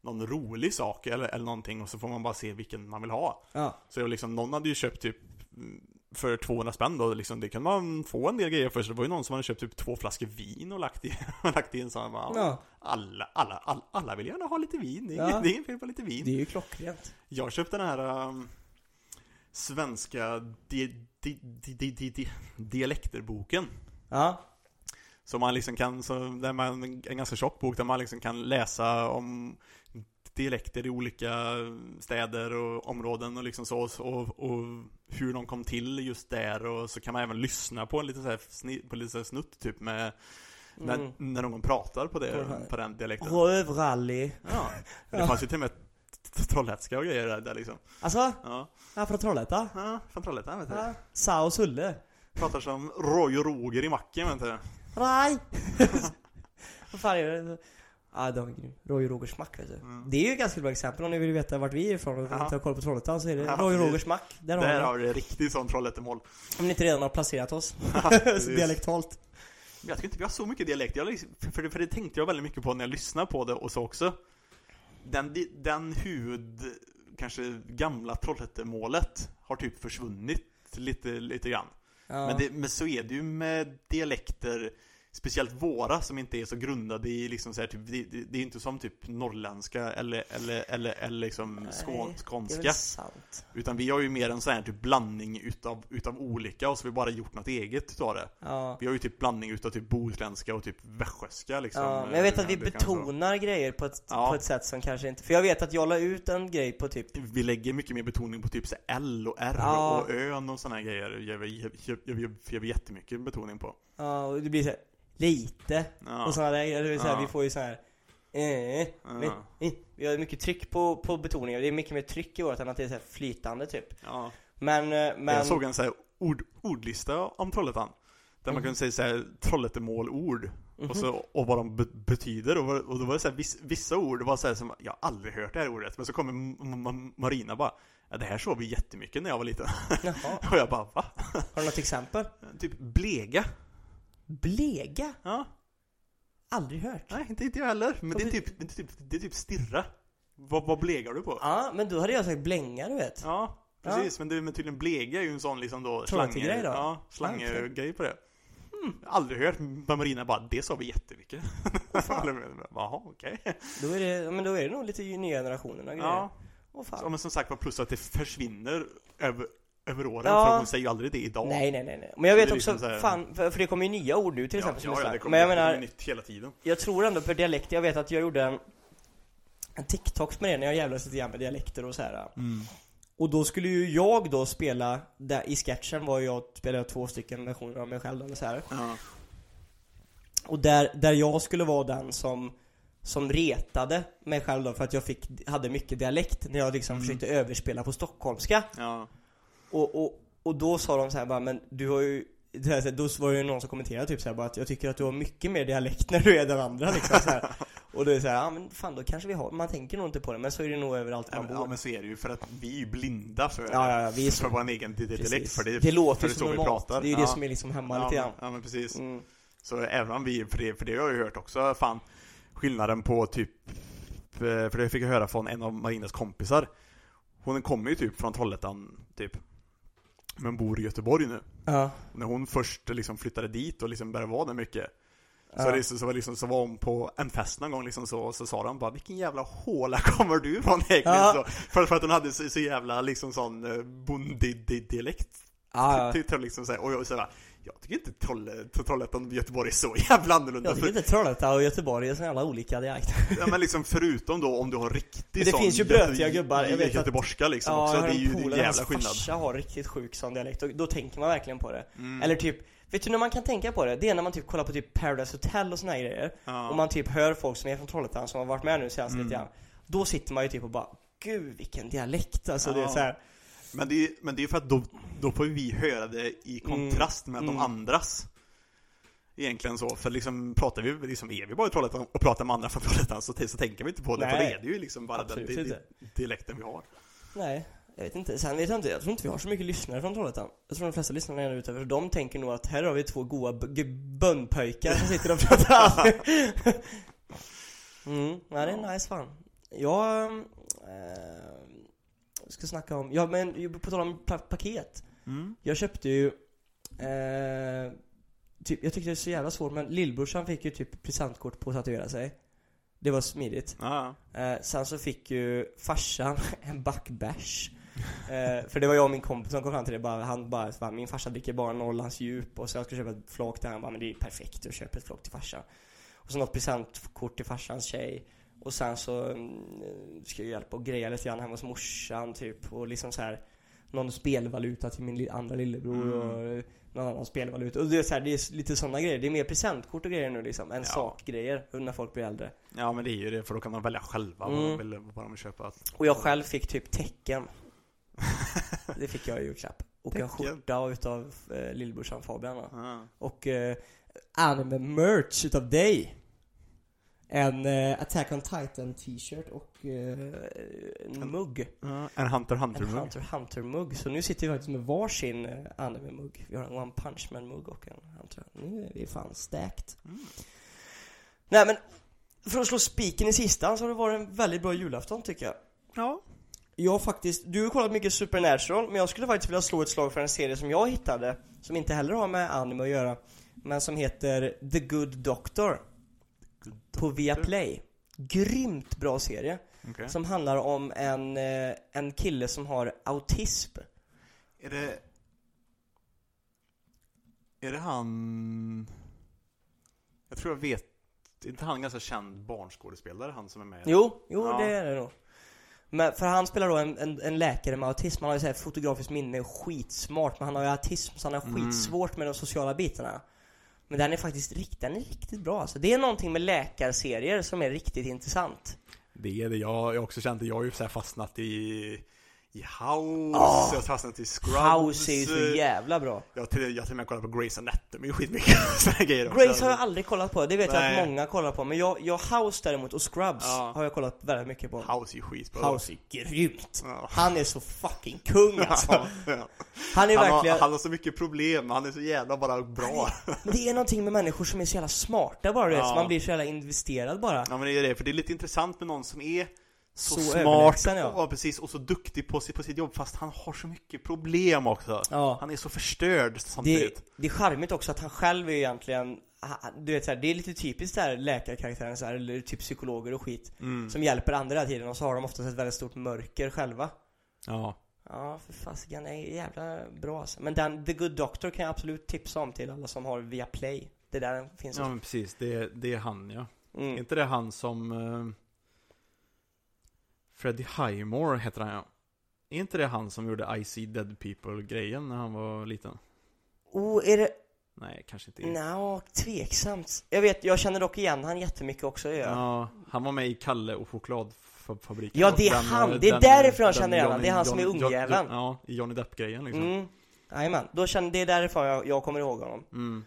någon rolig sak eller, eller någonting och så får man bara se vilken man vill ha. Ja. Så jag liksom, någon hade ju köpt typ mm, för 200 spänn då, liksom, det kan man få en del grejer för. Så det var ju någon som hade köpt typ två flaskor vin och lagt i, lagt i en sån. Bara, ja, alla, alla, alla, alla vill gärna ha lite vin, det är, Ja. det är inget fel på lite vin. det är ju klockrent. Jag köpte den här um, svenska di, di, di, dialekterboken. Ja, Så man liksom kan, så där man, en ganska tjock bok där man liksom kan läsa om dialekter i olika städer och områden och liksom så och, och hur de kom till just där och så kan man även lyssna på en liten så här, på lite så här snutt typ med när, mm. när någon pratar på det, på den dialekten. Rövrally. Ja. Det fanns ju till och med t- trollhätska och grejer där, där liksom. Alltså, Ja. jag är från Trollhättan. Ja, från Trollhättan vet du. Ja. Sa och Sulle. Pratar som Roy och Roger i macken vet du. Raj! Vad fan är det? Ja, de är grym. Roy och Rogers mack vet du. Mm. Det är ju ett ganska bra exempel om ni vill veta vart vi är ifrån och Ja. ta koll på Trollhättan så är det Ja, Roy och. Rogers mack. Där, Där har har vi det riktigt sån Trollhättemål. Om ni inte redan har placerat oss. Dialektalt. Jag tycker inte vi har så mycket dialekt. Jag, liksom- för, det, för det tänkte jag väldigt mycket på när jag lyssnade på det och så också. Den, den huvud, kanske gamla Trollhättemålet har typ försvunnit lite, lite grann. Ja. Men, det, men så är det ju med dialekter, speciellt våra som inte är så grundade i liksom så här, typ, det, det, är inte som typ norrländska eller, eller, eller, eller liksom Nej, skånska. väl sant. Utan vi har ju mer en sån här typ blandning utav, utav olika och så har vi bara gjort något eget utav det. Ja. Vi har ju typ blandning utav typ bohuslänska och typ västgötska liksom. Ja, men jag vet att vi kan så. betonar grejer på ett, Ja. på ett sätt som kanske inte... För jag vet att jag la ut en grej på typ... Vi lägger mycket mer betoning på typ så L och R Ja. och Ön och såna här grejer. Vi, gör, gör vi jättemycket betoning på. Ja, och det blir så här, lite Ja. och sådana där. Det vill säga, Ja. Vi får ju så här. Eh, men, eh. Vi har mycket tryck på, på betoningen. Det är mycket mer tryck i vårt än att det är så flytande typ. Ja. Men, eh, men... Jag såg en så här ord, ordlista om Trollhättan. Där man Mhm. kunde säga så här Trollhättemålord. Mhm. Och, så, och vad de be betyder. Och, och då var det så här, viss, vissa ord var så här som, jag har aldrig hört det här ordet. Men så kommer Marina bara, ja, det här såg vi jättemycket när jag var liten. Jaha. och jag bara, va? Har du något exempel? Typ blega. Blega? Ja, Aldrig hört. nej inte, inte jag heller. Men det är typ, det är typ, det är typ stirra. Vad, vad blegar du på? Ja, men då hade jag sagt blänga du vet. Ja, precis. Men, det, men tydligen blega är ju en sån liksom då Trollhättegrej då? Ja, slanggrej på det. Aldrig hört, men Marina bara, det sa vi jättemycket. Jaha, okej. Då är det, men då är det nog lite nya generationerna grejer. Ja, ja, fan. men som sagt var plus att det försvinner över, över åren. Ja. För hon säger ju aldrig det idag. Nej, nej, nej. Men jag vet är också, liksom här- fan, för, det kommer ju nya ord nu till ja, exempel som är ja, ja, det kommer, Men jag menar, nytt hela tiden. jag tror ändå för dialekt, jag vet att jag gjorde en, en TikTok med det när jag jävlades lite grann med dialekter och så här. Och då skulle ju jag då spela, där, i sketchen var jag, spelade jag två stycken versioner av mig själv eller så här. Ja. Och där, där jag skulle vara den som som retade mig själv då för att jag fick, hade mycket dialekt när jag liksom Mm. försökte överspela på stockholmska. Ja. Och, och, och då sa de så här bara, men du har ju det här, då var det ju någon som kommenterade typ så här bara att jag tycker att du har mycket mer dialekt när du är den andra liksom så här. Och det är såhär, ja men fan då kanske vi har, man tänker nog inte på det men så är det nog överallt Ja, man men, bor. ja men så är det ju för att vi är ju blinda för, Ja, ja, ja, vi är för vår egen dialekt för det, det låter för det som så vi normalt. pratar. Det är ju ja. det som är liksom hemma ja, lite grann. ja men precis. Mm. Så även om vi, för det, för det har jag ju hört också, fan skillnaden på typ, eh, för det fick jag höra från en av Marinas kompisar. Hon kommer ju typ från Trollhättan, typ. Men bor i Göteborg nu. Ja. När hon först liksom flyttade dit och liksom började vara där mycket. Så, Ja. så, var liksom, så var hon på en fest någon gång liksom så, och så sa de bara Vilken jävla håla kommer du ifrån egentligen? Ja. Så, för, för att hon hade så, så jävla liksom sån uh, bondig-dialekt Ja, ja. Ty- ty- liksom så här, Och jag så här, jag tycker inte Trolle, Trollhättan och Göteborg är så jävla annorlunda Jag tycker inte Trollhättan och Göteborg är så jävla olika dialekter. ja, men liksom förutom då om du har riktigt Men det sån finns ju brötiga gubbar, jag vet att- Göteborgska liksom Ja, också, det är ju en jävla hans skillnad farsa har riktigt sjuk sån dialekt och då tänker man verkligen på det. Mm. Eller typ, vet du när man kan tänka på det? Det är när man typ kollar på typ Paradise Hotel och såna här grejer. Ja. Och man typ hör folk som är från Trollhättan som har varit med nu senast Mm. lite grann. Då sitter man ju typ och bara Gud vilken dialekt alltså det är Ja. så här. Men det, är, men det är för att då, då får vi höra det i kontrast med Mm. de andras Egentligen så, för liksom pratar vi, liksom är vi bara i Trollhättan och pratar med andra från Trollhättan så, så tänker vi inte på det, för Nej. det är det ju liksom bara den Absolut di, inte. dialekten vi har Nej, jag vet inte. Sen vet jag inte, jag tror inte vi har så mycket lyssnare från Trollhättan. Jag tror de flesta lyssnarna är ute för de tänker nog att här har vi två goa b- bönnpöjkar som sitter och pratar Mm, nej det är nice fan. Jag eh, ska snacka om, ja men på tal om pa- paket. mm. Jag köpte ju eh, typ, jag tyckte det var så jävla svårt men lillbrorsan fick ju typ presentkort på att tatuera sig. Det var smidigt. Ja, Eh, sen så fick ju farsan en backbärs. Eh, för det var jag och min kompis som kom fram till det bara, han bara, bara min farsa dricker bara Norrlands djup och så jag ska köpa ett flak till han bara, men det är perfekt att köpa ett flak till farsan. Och så något presentkort till farsans tjej. Och sen så mm, ska jag hjälpa och greja lite grann hemma hos morsan typ och liksom så här någon spelvaluta till min andra lillebror Mm. och någon annan spelvaluta. Och det är, så här, det är lite sådana grejer. Det är mer presentkort och grejer nu liksom, än Ja. sakgrejer när folk blir äldre. ja men det är ju det, för då kan man välja själva vad, Mm. de vill, vad de vill köpa Och jag själv fick typ tecken. Det fick jag i julklapp. Och en Tecken? skjorta utav eh, lillbrorsan Fabian ja. Och eh, anime merch utav dig. En eh, Attack on Titan t-shirt och eh, en mugg. Ja, En Hunter En Hunter-mugg Hunter Hunter mugg. Så nu sitter vi faktiskt med varsin eh, anime mugg. Vi har en One Punch Man mugg och en Hunter. Nu är vi fan stacked. Mm. Nej men, för att slå spiken i kistan så har det varit en väldigt bra julafton tycker jag. Ja Jag har faktiskt, du har kollat mycket Supernatural, men jag skulle faktiskt vilja slå ett slag för en serie som jag hittade, som inte heller har med anime att göra, men som heter The Good Doctor. På Viaplay. Grymt bra serie. Okej. Som handlar om en, eh, en kille som har autism. Är det... Är det han... Jag tror jag vet... Är inte han en ganska känd barnskådespelare, han som är med? Jo, jo Ja. det är det nog. Men för han spelar då en, en, en läkare med autism, han har ju så här fotografiskt minne, och skitsmart, men han har ju autism så han har Mm. skitsvårt med de sociala bitarna. Men den är faktiskt rikt, den är riktigt bra alltså. Det är någonting med läkarserier som är riktigt intressant. Det är det, jag har också känt det. Jag har ju så här fastnat i... I House, Ah. jag fastnat i Scrubs House är ju så jävla bra. Jag har till, jag till och med kollat på Grey's Anatomy skitmycket sådana grejer också. Grace har jag aldrig kollat på, det vet jag Nej. att många kollar på. Men jag, jag House däremot och Scrubs Ja. har jag kollat väldigt mycket på. House är skitbra House är grymt. Ja. Han är så fucking kung alltså. Ja. Han är han, verkligen... har, han har så mycket problem, han är så jävla bara bra Men det är någonting med människor som är så jävla smarta bara Ja. så man blir så jävla investerad bara. Ja men det är det, för det är lite intressant med någon som är så, Så smart ja. och, precis, och så duktig på, sitt- på sitt jobb fast han har så mycket problem också Ja. Han är så förstörd Det, samtidigt det är charmigt också att han själv är egentligen, du vet så här, det är lite typiskt där läkarkaraktären så här, eller typ psykologer och skit. mm. Som hjälper andra hela tiden och så har de oftast ett väldigt stort mörker själva. Ja, Ja, för fasiken, det är jävla bra alltså. Men den, The Good Doctor kan jag absolut tipsa om till alla som har Viaplay. Det där finns ja också. men precis, det, det är han ja Är Mm. inte det han som eh, Freddie Highmore heter han ja Är inte det han som gjorde I see dead people grejen när han var liten? Oh, är det, Nej, kanske inte Nja, tveksamt. Jag vet, jag känner dock igen han jättemycket också ja. Ja, han var med i Kalle och chokladfabriken Ja, det är Den, han. Det är den- därifrån jag känner igen honom. Johnny- Det är han som är Johnny- ungjäveln. Ja, i Johnny Depp-grejen liksom Mm. Jajamän, det är därifrån jag, jag kommer ihåg honom. Mm.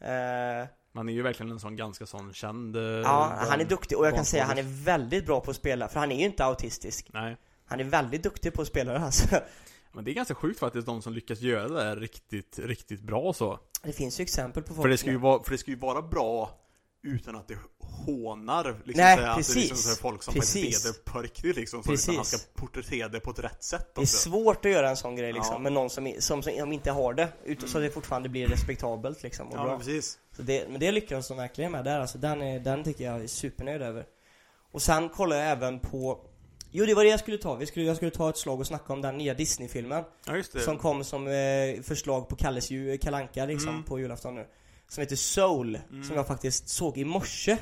Eh, Man är ju verkligen en sån ganska sån känd eh, Ja, han är duktig och jag kan säga att han är väldigt bra på att spela, för han är ju inte autistisk. Nej Han är väldigt duktig på att spela det alltså. Men det är ganska sjukt faktiskt de som lyckas göra det där riktigt, riktigt bra så Det finns ju exempel på folk För det ska ju vara, för det ska ju vara bra utan att det hånar liksom, Nej, så här, Att det är liksom precis. så här folk som Precis. är det på riktigt liksom Så Precis. utan han ska porträttera det på ett rätt sätt Det är också svårt att göra en sån grej liksom, Ja. med någon som, som, som inte har det, ut, så att det fortfarande blir respektabelt liksom och Ja, bra. precis Så det, men det lyckades de verkligen med där alltså, den, är, den tycker jag är supernöjd över. Och sen kollar jag även på Jo det var det jag skulle ta, Vi skulle, jag skulle ta ett slag och snacka om den nya Disney-filmen Ja Som kom som eh, förslag på Kalles ju, Kalanka liksom Mm. på julafton nu Som heter Soul, Mm. som jag faktiskt såg i morse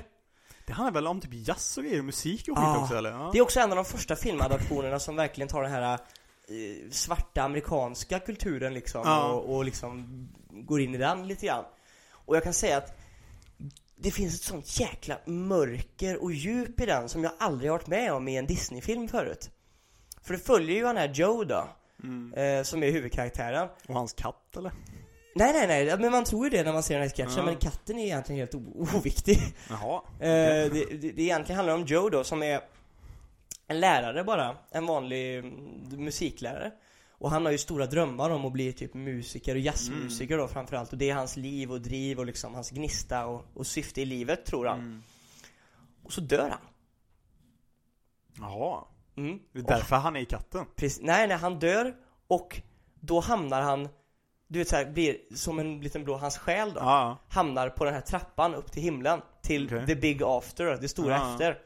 Det handlar väl om typ jazz och grejer, musik och skit Ja. också eller? Ja. Det är också en av de första filmadaptionerna som verkligen tar den här eh, svarta amerikanska kulturen liksom Ja. och, och liksom går in i den lite grann. Och jag kan säga att det finns ett sånt jäkla mörker och djup i den som jag aldrig har varit med om i en Disney-film förut. För det följer ju han här Joe då, Mm. eh, som är huvudkaraktären. Och hans katt eller? Nej nej nej, men man tror ju det när man ser den här sketchen, Ja. men katten är egentligen helt oviktig. Jaha Eh, det, det, det egentligen handlar om Joe då som är en lärare bara, en vanlig mm, musiklärare. Och han har ju stora drömmar om att bli typ musiker och jazzmusiker Mm. då framförallt. Och det är hans liv och driv och liksom hans gnista och, och syfte i livet tror han. mm. Och så dör han. Jaha Mm. Det är därför han är i katten Precis, nej nej han dör och då hamnar han, du vet så här, blir som en liten blå, hans själ då. Ja, hamnar på den här trappan upp till himlen till Okej. the big after, det stora Ja. efter.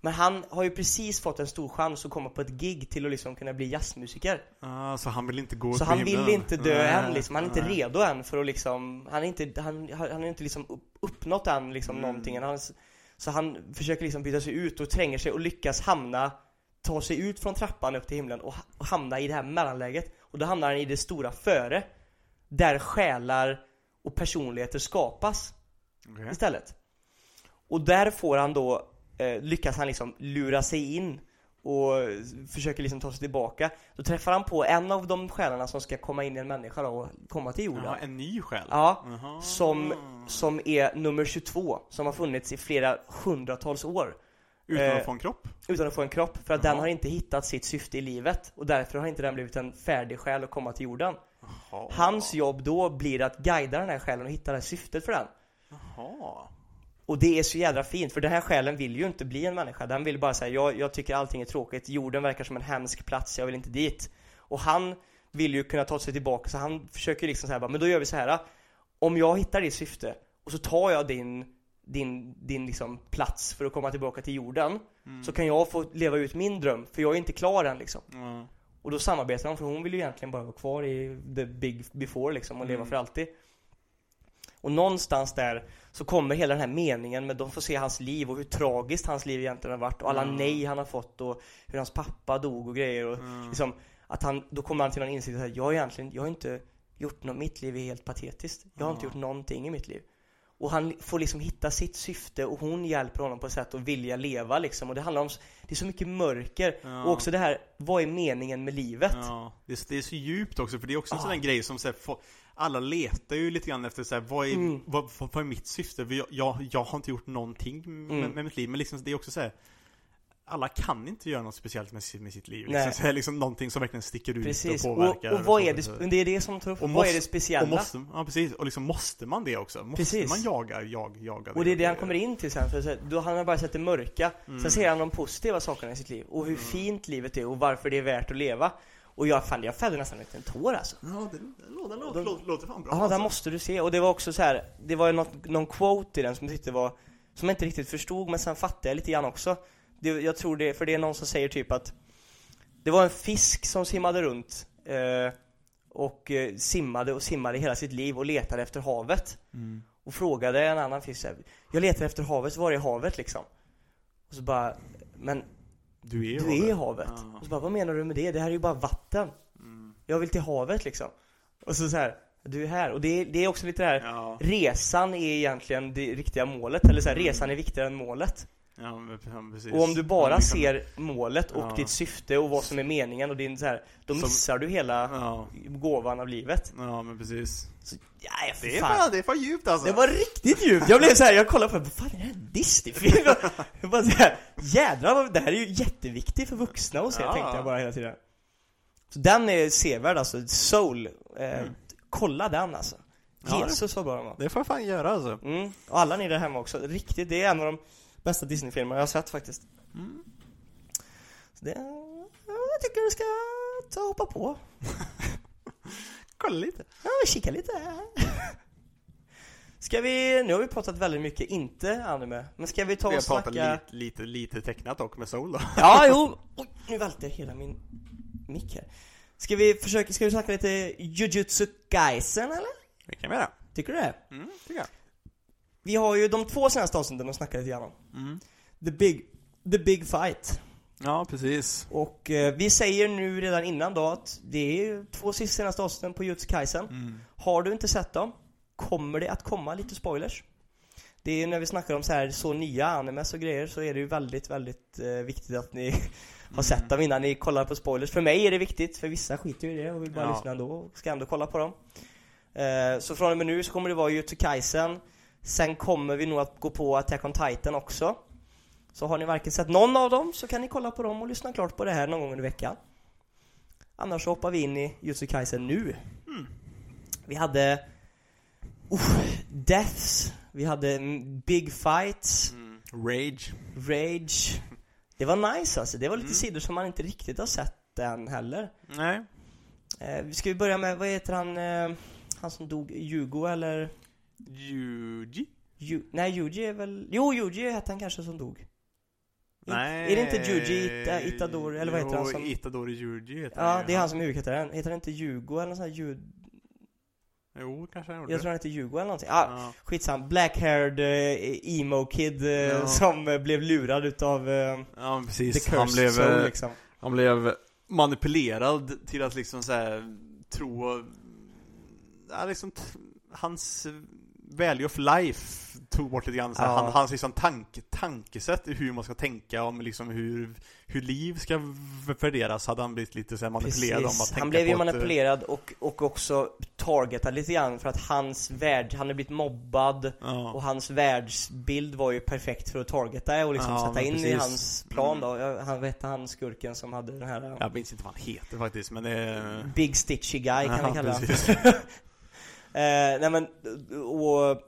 Men han har ju precis fått en stor chans att komma på ett gig till att liksom kunna bli jazzmusiker. ah, så han vill inte gå Så han himlen. vill inte dö Nej, än liksom. Han är inte nej. redo än för att liksom, han är inte, han, han har inte liksom upp- uppnått än liksom Mm. någonting. Han, så han försöker liksom byta sig ut och tränger sig och lyckas hamna, ta sig ut från trappan upp till himlen och, och hamna i det här mellanläget. Och då hamnar han i det stora före. Där själar och personligheter skapas Okej. istället. Och där får han då, eh, lyckas han liksom lura sig in och försöker liksom ta sig tillbaka. Då träffar han på en av de själarna som ska komma in i en människa då och komma till jorden. Ja, en ny själ? Ja, som, som är nummer 22, som har funnits i flera hundratals år. Utan eh, att få en kropp? Utan att få en kropp, för att Jaha. den har inte hittat sitt syfte i livet. Och därför har inte den blivit en färdig själ att komma till jorden. Jaha. Hans jobb då blir att guida den här själen och hitta det här syftet för den. Jaha. Och det är så jädra fint, för den här själen vill ju inte bli en människa. Den vill bara säga, jag, jag tycker allting är tråkigt, jorden verkar som en hemsk plats, jag vill inte dit. Och han vill ju kunna ta sig tillbaka, så han försöker liksom bara, men då gör vi så här. Om jag hittar ditt syfte, och så tar jag din, din, din liksom plats för att komma tillbaka till jorden. Så kan jag få leva ut min dröm, för jag är inte klar än liksom. Ja. Och då samarbetar de, för hon vill ju egentligen bara vara kvar i the big before liksom och leva Mm. för alltid. Och någonstans där så kommer hela den här meningen med de får se hans liv och hur tragiskt hans liv egentligen har varit och alla Mm. nej han har fått och hur hans pappa dog och grejer och Mm. liksom att han, då kommer han till någon insikt att jag har egentligen, jag har inte gjort något, mitt liv är helt patetiskt. Jag har inte Ja. gjort någonting i mitt liv. Och han får liksom hitta sitt syfte och hon hjälper honom på ett sätt att vilja leva liksom. Och det handlar om, det är så mycket mörker. Ja. Och också det här, vad är meningen med livet? Ja, det är, det är så djupt också för det är också en Ah. sån där grej som så här, alla letar ju lite grann efter så här, vad, är, Mm. vad, vad, vad är mitt syfte? Jag, jag, jag har inte gjort någonting med, Mm. med mitt liv, men liksom det är också så här. Alla kan inte göra något speciellt med, sitt- med sitt liv. Liksom, så här, liksom någonting som verkligen sticker ut Precis, och och, påverkar. och vad så- är det, det är det som tar upp, och vad är det speciella? Och måste, ja precis, och liksom måste man det också? Måste Precis. man jaga, jag, jaga Och det är det han kommer in till sen, för så då han har bara sett det mörka Mm. Sen ser han de positiva sakerna i sitt liv och hur fint livet är och varför det är värt att leva Och jag, fan, jag fällde nästan en liten tår alltså Ja, det, det, låter, det De- låter, fan bra Ja, alltså. den måste du se. Och det var också så här, det var ju något, någon quote i den som jag tyckte var, som jag inte riktigt förstod, men sen fattade jag lite grann också. Det, jag tror det, för det är någon som säger typ att det var en fisk som simmade runt eh, och eh, simmade och simmade hela sitt liv och letade efter havet. Mm. Och frågade en annan fisk så här, jag letar efter havet, var är havet liksom? Och så bara, men Du är du är havet. Ja. Och så bara, vad menar du med det? Det här är ju bara vatten. Mm. Jag vill till havet liksom. Och så så här, du är här. Och det, är- det är också lite det här, Ja. resan är egentligen det riktiga målet. Eller så här, Mm. resan är viktigare än målet. Ja, ja, precis. Och om du bara Ja, liksom- ser målet och Ja. ditt syfte och vad som är meningen och din så här, då Som- missar du hela Ja, gåvan av livet. ja men precis. Så, ja, för Det är fan. fan, det är fan djupt alltså. Det var riktigt djupt. Jag blev så här, jag kollade på det, vad fan är det här en Disney-film? Jag bara så här, jädrar det här är ju jätteviktigt för vuxna att se, Ja. tänkte jag bara hela tiden. Så den är sevärd alltså, Soul. Eh, Kolla den alltså. Ja, det- Jesus vad bra den var. Det får jag fan göra alltså. Mm. Och alla ni där hemma också, riktigt, det är en av de bästa Disney-filmer jag har sett faktiskt. Mm. Så det, jag tycker du ska ta och hoppa på. Kolla lite. Ja, kika lite. Ska vi, nu har vi pratat väldigt mycket, inte anime, men ska vi ta Vi och har pratat snacka... lite, lite, tecknat dock med Soul då. Ja, jo! Oj, nu välte hela min mick här. Ska vi försöka, ska vi snacka lite Jujutsu Kaisen eller? Det kan vi göra. Tycker du det? Mm, tycker jag. Vi har ju de två senaste avsnitten att snacka lite grann om. Mm. The Big, The Big Fight. Ja, precis. Och eh, vi säger nu redan innan då att det är två sista senaste avsnitten på Jujutsu Kaisen. Mm. Har du inte sett dem, kommer det att komma lite spoilers. Det är ju när vi snackar om så här så nya animes och grejer så är det ju väldigt, väldigt eh, viktigt att ni har sett dem innan ni kollar på spoilers. För mig är det viktigt, för vissa skiter ju i det och vill bara Ja. lyssna ändå och ska ändå kolla på dem. Eh, så från och med nu så kommer det vara Jujutsu Kaisen. Sen kommer vi nog att gå på Attack on Titan också. Så har ni varken sett någon av dem så kan ni kolla på dem och lyssna klart på det här någon gång under veckan. Annars så hoppar vi in i Jujutsu Kaisen nu. Vi hade uh, Deaths, vi hade mm, Big Fights, Mm. Rage. Rage. Det var nice alltså, det var lite Mm. sidor som man inte riktigt har sett än heller. Nej. Eh, ska vi börja med, vad heter han, eh, han som dog, Yugo eller? Yuji? Ju, nej, Yuji är väl, jo Yuji hette han kanske som dog. Nej. Är det inte Yuji Ita, Itadori, eller vad heter han som? Itadori Yuji heter Ja, ju. det är han som är huvudkaraktären. Heter han inte Yugo eller nåt sånt här ljud? Jo, kanske han gjorde Jag tror han heter Yugo eller någonting. Ah, Ja. Skitsam, black-haired eh, emo-kid eh, Ja. som eh, blev lurad utav eh, ja, The precis. Cursed Han blev, Soul eh, liksom. han blev manipulerad till att liksom så här, tro... Ja, liksom hans value of life tog bort lite grann så här, Ja. hans liksom tanke, tankesätt i hur man ska tänka om liksom hur, hur liv ska värderas hade han blivit lite så här manipulerad om att tänka Han blev ju eh, manipulerad och, och också targetad lite grann för att hans värld, han hade blivit mobbad Ja. och hans världsbild var ju perfekt för att targeta och liksom Ja, sätta in i precis. hans plan då. Han vet han skurken som hade den här Jag minns inte vad han heter faktiskt men det är... Big Stitchy Guy kan vi kalla honom. Eh, nej men, och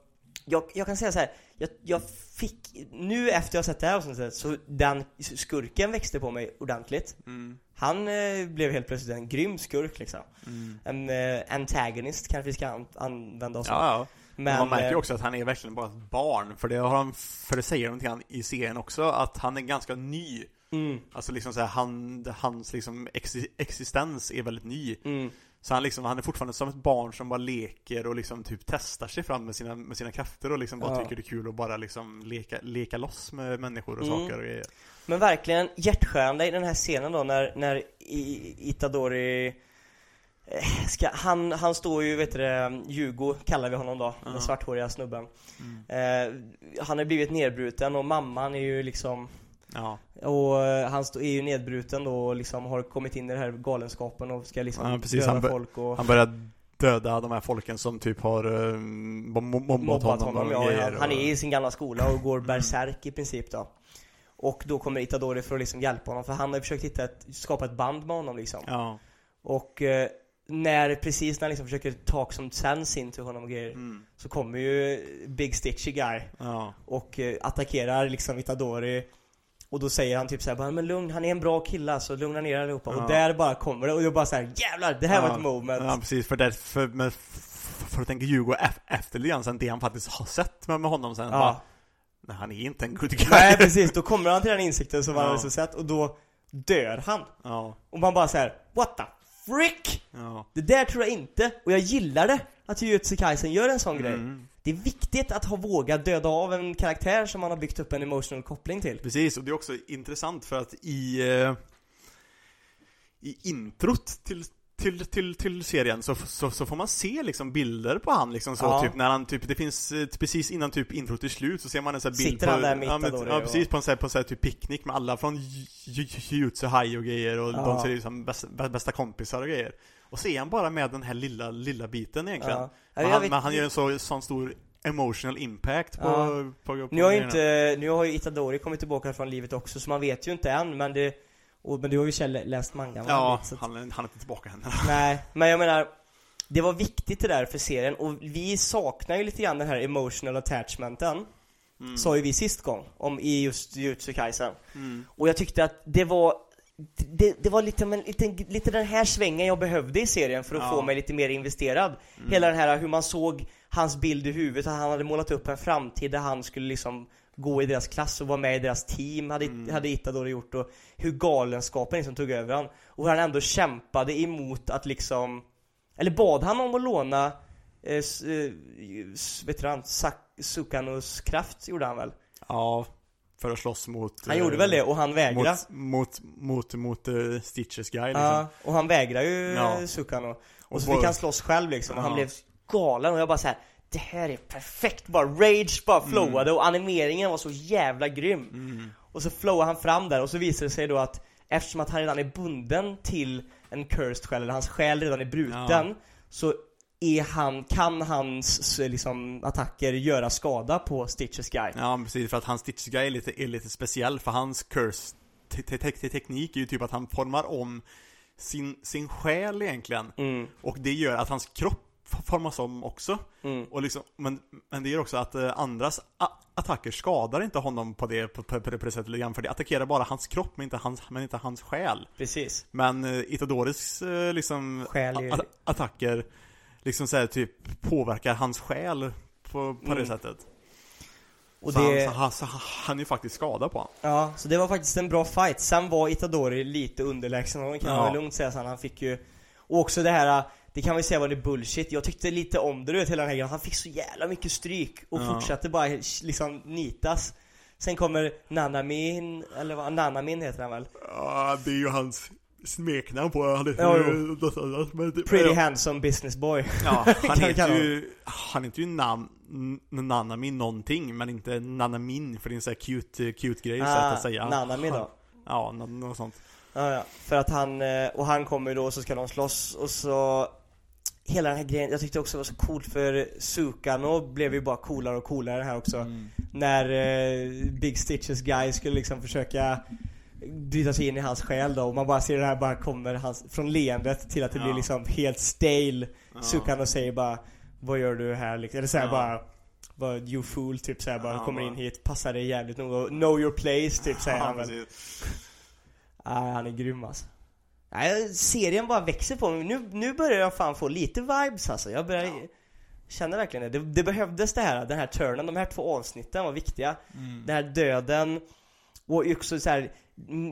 jag, jag kan säga så här. Jag, jag fick, nu efter jag sett det här avsnittet, så den skurken växte på mig ordentligt. Mm, Han eh, blev helt plötsligt en grym skurk liksom. mm. En eh, antagonist kanske vi ska an- använda oss av. Ja, ja. Men, man märker ju eh, också att han är verkligen bara ett barn, för det har han, för det säger de lite grann i serien också, att han är ganska ny. mm, Alltså liksom så här, han, hans liksom exi- existens är väldigt ny. mm, Så han liksom, han är fortfarande som ett barn som bara leker och liksom typ testar sig fram med sina, med sina krafter och liksom bara Ja. tycker det är kul att bara liksom leka, leka loss med människor och Mm. saker och grejer. Men verkligen hjärtskärande i den här scenen då när, när Itadori eh, ska, han, han står ju, vet du Hugo kallar vi honom då, Ja. den svarthåriga snubben. Mm. Eh, han har blivit nedbruten och mamman är ju liksom Ja, Och eh, han är ju nedbruten då och liksom har kommit in i den här galenskapen och ska liksom Ja, precis. döda folk och han börjar döda de här folken som typ har uh, mobbat, mobbat honom, honom. Ja, grejer han, är i sin gamla skola och går berserk i princip då. Och då kommer Itadori för att liksom hjälpa honom för han har ju försökt hitta ett, skapa ett band med honom liksom. Ja, Och eh, när, precis när han liksom försöker talk som sense in till honom och grejer mm, Så kommer ju Big Stitchy Guy ja, och eh, attackerar liksom Itadori och då säger han typ såhär bara men lugn, han är en bra kille så lugna ner allihopa Ja. och där bara kommer det och jag bara såhär jävlar det här var Ja. ett moment Ja, precis. För, därför, men f- för att tänka Hugo ef- efter lite grann sen det han faktiskt har sett med, med honom sen. Bara, Ja, nej, han är inte en good guy. nej precis, då kommer han till den insikten som han Ja. hade så sett och då dör han Ja, Och man bara såhär, what the frick? ja. Det där tror jag inte, och jag gillar det att Jujutsu Kaisen gör en sån grej Mm. Det är viktigt att ha vågat döda av en karaktär som man har byggt upp en emotional koppling till Precis, och det är också intressant för att i eh, i introt till, till, till, till serien så, så, så får man se liksom bilder på han liksom så Ja. typ när han typ, det finns eh, precis innan typ intro till slut så ser man en sån här bild Sitter på, han där med ja, men, ja precis på en sån här, på en sån här typ picknick med alla från High och grejer och Ja. de ser ut som bästa, bästa kompisar och grejer Och så är han bara med den här lilla, lilla biten egentligen Ja. Men, han, vet- men han gör en så, sån stor emotional impact på, Ja. på, på, på Nu har ju grejerna. inte, nu har ju Itadori kommit tillbaka från livet också så man vet ju inte än men det och, Men du har ju Kjell läst mangan? Ja, så att- han, han är inte tillbaka än Nej, men jag menar Det var viktigt det där för serien och vi saknar ju lite grann den här emotional attachmenten Mm. Sa ju vi sist gång, om i just Jujutsu Kaisen Mm. Och jag tyckte att det var det, det var lite, men, lite, lite den här svängen jag behövde i serien för att Ja. få mig lite mer investerad Hela den här hur man såg hans bild i huvudet, att han hade målat upp en framtid där han skulle liksom gå i deras klass och vara med i deras team, hade, hade Itadori gjort och hur galenskapen liksom tog över han Och hur han ändå kämpade emot att liksom Eller bad han om att låna eh, eh, vet du han, Sukanos kraft gjorde han väl? Ja, för att slåss mot Han eh, gjorde väl det och han vägrade Mot, mot, mot, mot eh, Stitches guy liksom. Ja, och han vägrar ju Ja. Sukano. Och, Och så bara- fick han slåss själv liksom, och han blev galen och jag bara så här. Det här är perfekt, bara rage bara flowade Mm. och animeringen var så jävla grym. Och så flowade han fram där och så visade det sig då att eftersom att han redan är bunden till en cursed själ, eller hans själ redan är bruten, Ja. så är han, kan hans liksom, attacker göra skada på Stitches guy. Ja, precis, för att hans Stitches guy är lite, är lite speciell, för hans curse te te te teknik är ju typ att han formar om sin, sin själ egentligen. Mm, Och det gör att hans kropp formas om också. mm. Och liksom, men, men det gör också att eh, andras attacker skadar inte honom på det, på, på, på det, på det sättet lite för det attackerar bara hans kropp men inte hans, men inte hans själ. Precis. Men eh, Itadoris eh, liksom Själ är- attacker liksom såhär typ påverkar hans själ på, på det Mm. sättet. Och så, det... han, så, han, så han är ju faktiskt skadad på honom. Ja, så det var faktiskt en bra fight. Sen var Itadori lite underlägsen, och det kan man Ja. väl lugnt säga sen. Han fick ju... Och också det här, det kan vi säga var det bullshit. Jag tyckte lite om det, du vet, hela den här grejen. Han fick så jävla mycket stryk och Ja. fortsatte bara liksom nitas. Sen kommer Nanamin, eller vad, Nanamin heter han väl? Ja, det är ju hans smeknamn på han Ja, heter Pretty handsome business boy. Ja, han heter ju, han heter ju nam, Nanamin någonting, men inte Nanamin, för det är en sån här cute, cute grej sätt Ah, att säga. Nanamin då. Ja, nå- något sånt. Ja, ja. För att han, eh, och han kommer ju då och så ska de slåss och så Hela den här grejen, jag tyckte också det var så coolt för Sukano blev ju bara coolare och coolare här också När eh, Big Stitches guy skulle liksom försöka bryta sig in i hans själ då och man bara ser det här bara kommer hans, från leendet till att det Ja. blir liksom helt stale Ja. Sukano säger bara Vad gör du här liksom? Eller såhär Ja. bara bara, you fool, typ såhär bara, Ja, kommer bara- in hit, passar dig jävligt nog Know your place, typ säger Ja, han väl. Nej, han är grym alltså. Nej, serien bara växer på mig. Nu, nu börjar jag fan få lite vibes alltså. Jag börjar Ja. känna verkligen det. det. Det behövdes det här, den här turnen. De här två avsnitten var viktiga. Den här döden och också så här,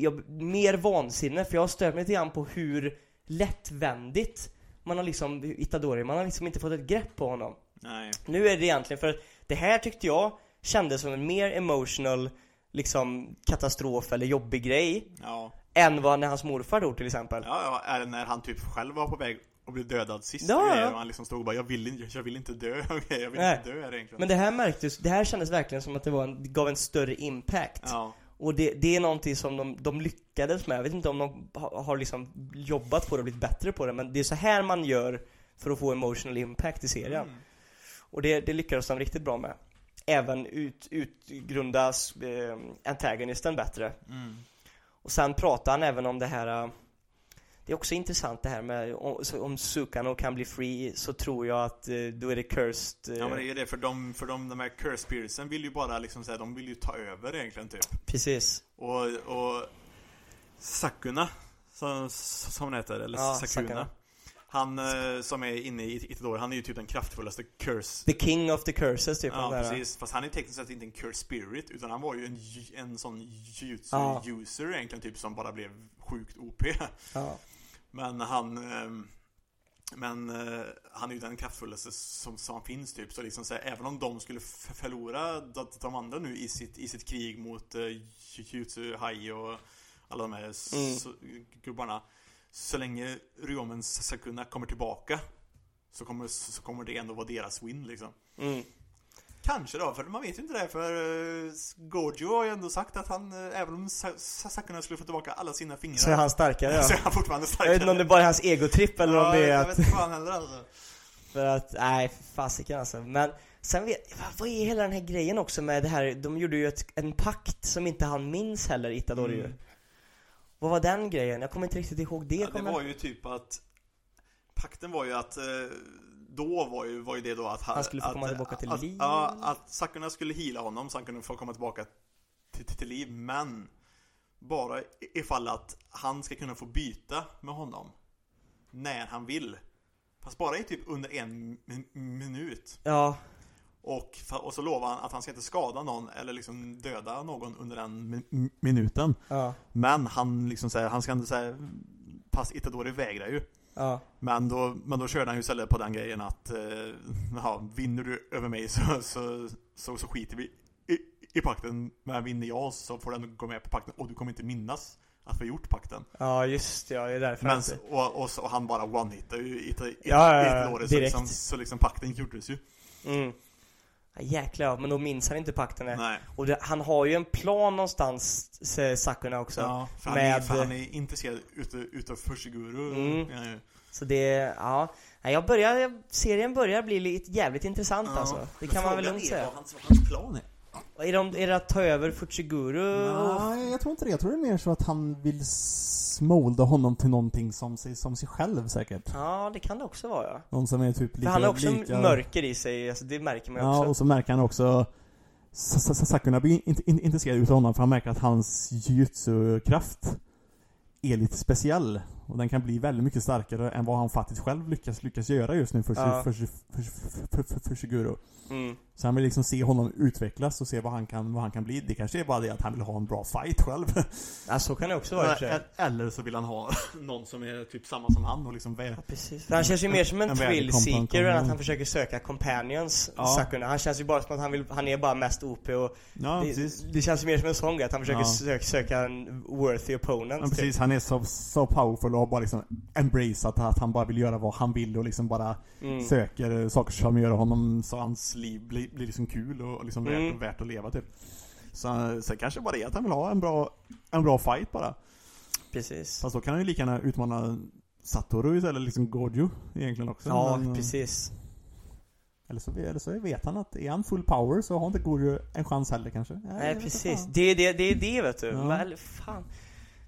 jag, mer vansinne. För jag har stört mig lite grann på hur lättvändigt man har liksom, Itadori, man har liksom inte fått ett grepp på honom. Nej. Nu är det egentligen för det här tyckte jag kändes som en mer emotional liksom katastrof eller jobbig grej Ja. än vad när hans morfar dog till exempel. Ja, ja, det när han typ själv var på väg att bli dödad sist Ja, och ja. grejer, och han liksom stod och bara jag vill inte, jag vill inte dö, jag vill Nej. inte dö här egentligen. Men det här märktes, det här kändes verkligen som att det var en, gav en större impact. Ja. Och det, det är någonting som de, de lyckades med. Jag vet inte om de har, har liksom jobbat på det och blivit bättre på det, men det är så här man gör för att få emotional impact i serien. Mm. Och det, det lyckades de riktigt bra med. Även ut, utgrundas eh, antagonisten bättre. Mm. Och sen pratar han även om det här äh, Det är också intressant det här med om, Sukano kan bli free så tror jag att eh, då är det cursed eh, Ja men det är det, för de, för de, de här curse spiritsen vill ju bara liksom säga, de vill ju ta över egentligen typ. Precis Och, och Sakuna, som, som hon heter, eller Ja, Sakuna. Sakuna. Han eh, som är inne i Itadori, han är ju typ den kraftfullaste curse The king of the curses typ Ja precis, fast han är tekniskt sett inte en curse spirit utan han var ju en, ju- en sån jutsu Ja. user egentligen typ som bara blev sjukt OP Ja. Men han ehm, Men eh, han är ju den kraftfullaste som, som finns typ så liksom så här, även om de skulle förlora de, andra nu i sitt, i sitt krig mot Jutsu Hai och alla de här Mm. gubbarna så länge Ryomen Sakuna kommer tillbaka så kommer, så kommer det ändå vara deras win liksom. Mm. Kanske då, för man vet ju inte det för uh, Gojo har ju ändå sagt att han, uh, även om Sa- Sa- Sakuna skulle få tillbaka alla sina fingrar Så är han starkare ja. så är han fortfarande Jag starkare. vet inte om det bara är hans egotripp eller om det är jag att... vet inte fan heller alltså. För att, nej fasiken alltså. Men sen vet, vad- är hela den här grejen också med det här, de gjorde ju ett, en pakt som inte han minns heller, Itadori. Mm. Vad var den grejen? Jag kommer inte riktigt ihåg det. Ja, det var ju typ att Pakten var ju att eh, Då var ju, var ju det då att Han skulle få att, komma tillbaka till att, liv. Ja, att Sakuna skulle hila honom så han kunde få komma tillbaka till, till, till liv. Men Bara ifall att han ska kunna få byta med honom När han vill. Fast bara i typ under en min- minut. Ja, och, och så lovar han att han ska inte skada någon eller liksom döda någon under den min- minuten. Ja, Men han liksom säger, han ska inte säga Pass Itadori vägrar ju ja. Men då, men då körde han ju istället på den grejen att eh, ja, Vinner du över mig så, så, så, så skiter vi i, i pakten Men vinner jag så får du gå med på pakten och du kommer inte minnas att vi gjort pakten Ja, just ja, det är därför Men, så- och, och, så, och han bara one-hittar ju Ita- Ita- Ja, ja, ja, så direkt. liksom, så liksom pakten gjordes ju Mm. Ja, jäklar ja, men då minns han inte pakten nej. Nej Och det, han har ju en plan någonstans, säger Sakuna också. Ja, för han, är, med- för han är intresserad utav, utav Fushiguro Mm. ja, ja. Så det, ja. Jag börjar, serien börjar bli lite jävligt intressant alltså. Det kan man väl lugnt är säga. vad hans, vad hans plan är Är, de, är det att ta över Fuchiguru? Nej, jag tror inte det. Jag tror det är mer så att han vill smolda honom till någonting som sig, som sig själv säkert. Ja, det kan det också vara ja. Någon som är typ För lika... han har också lika... mörker i sig, alltså det märker man ju Ja, också. och så märker han också Sa- Sa- Sakuna blir in, in, intresserad utav honom för han märker att hans jujutsu-kraft är lite speciell. Och den kan bli väldigt mycket starkare än vad han faktiskt själv lyckas, lyckas göra just nu för, Ja. för, för, för, för, för, Shiguro. Mm. Så han vill liksom se honom utvecklas och se vad han kan, vad han kan bli. Det kanske är bara det att han vill ha en bra fight själv. Ja, så kan det också vara. Eller- Eller så vill han ha någon som är typ samma som han och liksom Ja, precis. För han känns ju mer som en En thrill seeker än att han försöker söka companions, Ja. Sakuna. Han känns ju bara som att han vill, han är bara mest OP och Ja, det, det känns ju mer som en sån grej, att han försöker Ja. söka, söka en worthy opponent. Ja, precis, han är så, så powerful och bara liksom embraceat att han bara vill göra vad han vill och liksom bara. Mm. söker saker som gör honom så hans liv blir, blir liksom kul och, liksom Mm. värt, värt att leva typ. Så, så kanske bara det att han vill ha en bra, en bra fight bara. Precis. Fast då kan han ju lika gärna utmana Satoru istället, liksom Gojo egentligen också. Ja, Men, precis. Eller så, eller så vet han att är han full power så har inte Gojo en chans heller kanske. Nej, inte precis. Det är det, det, är det vet du. Ja. Eller fan.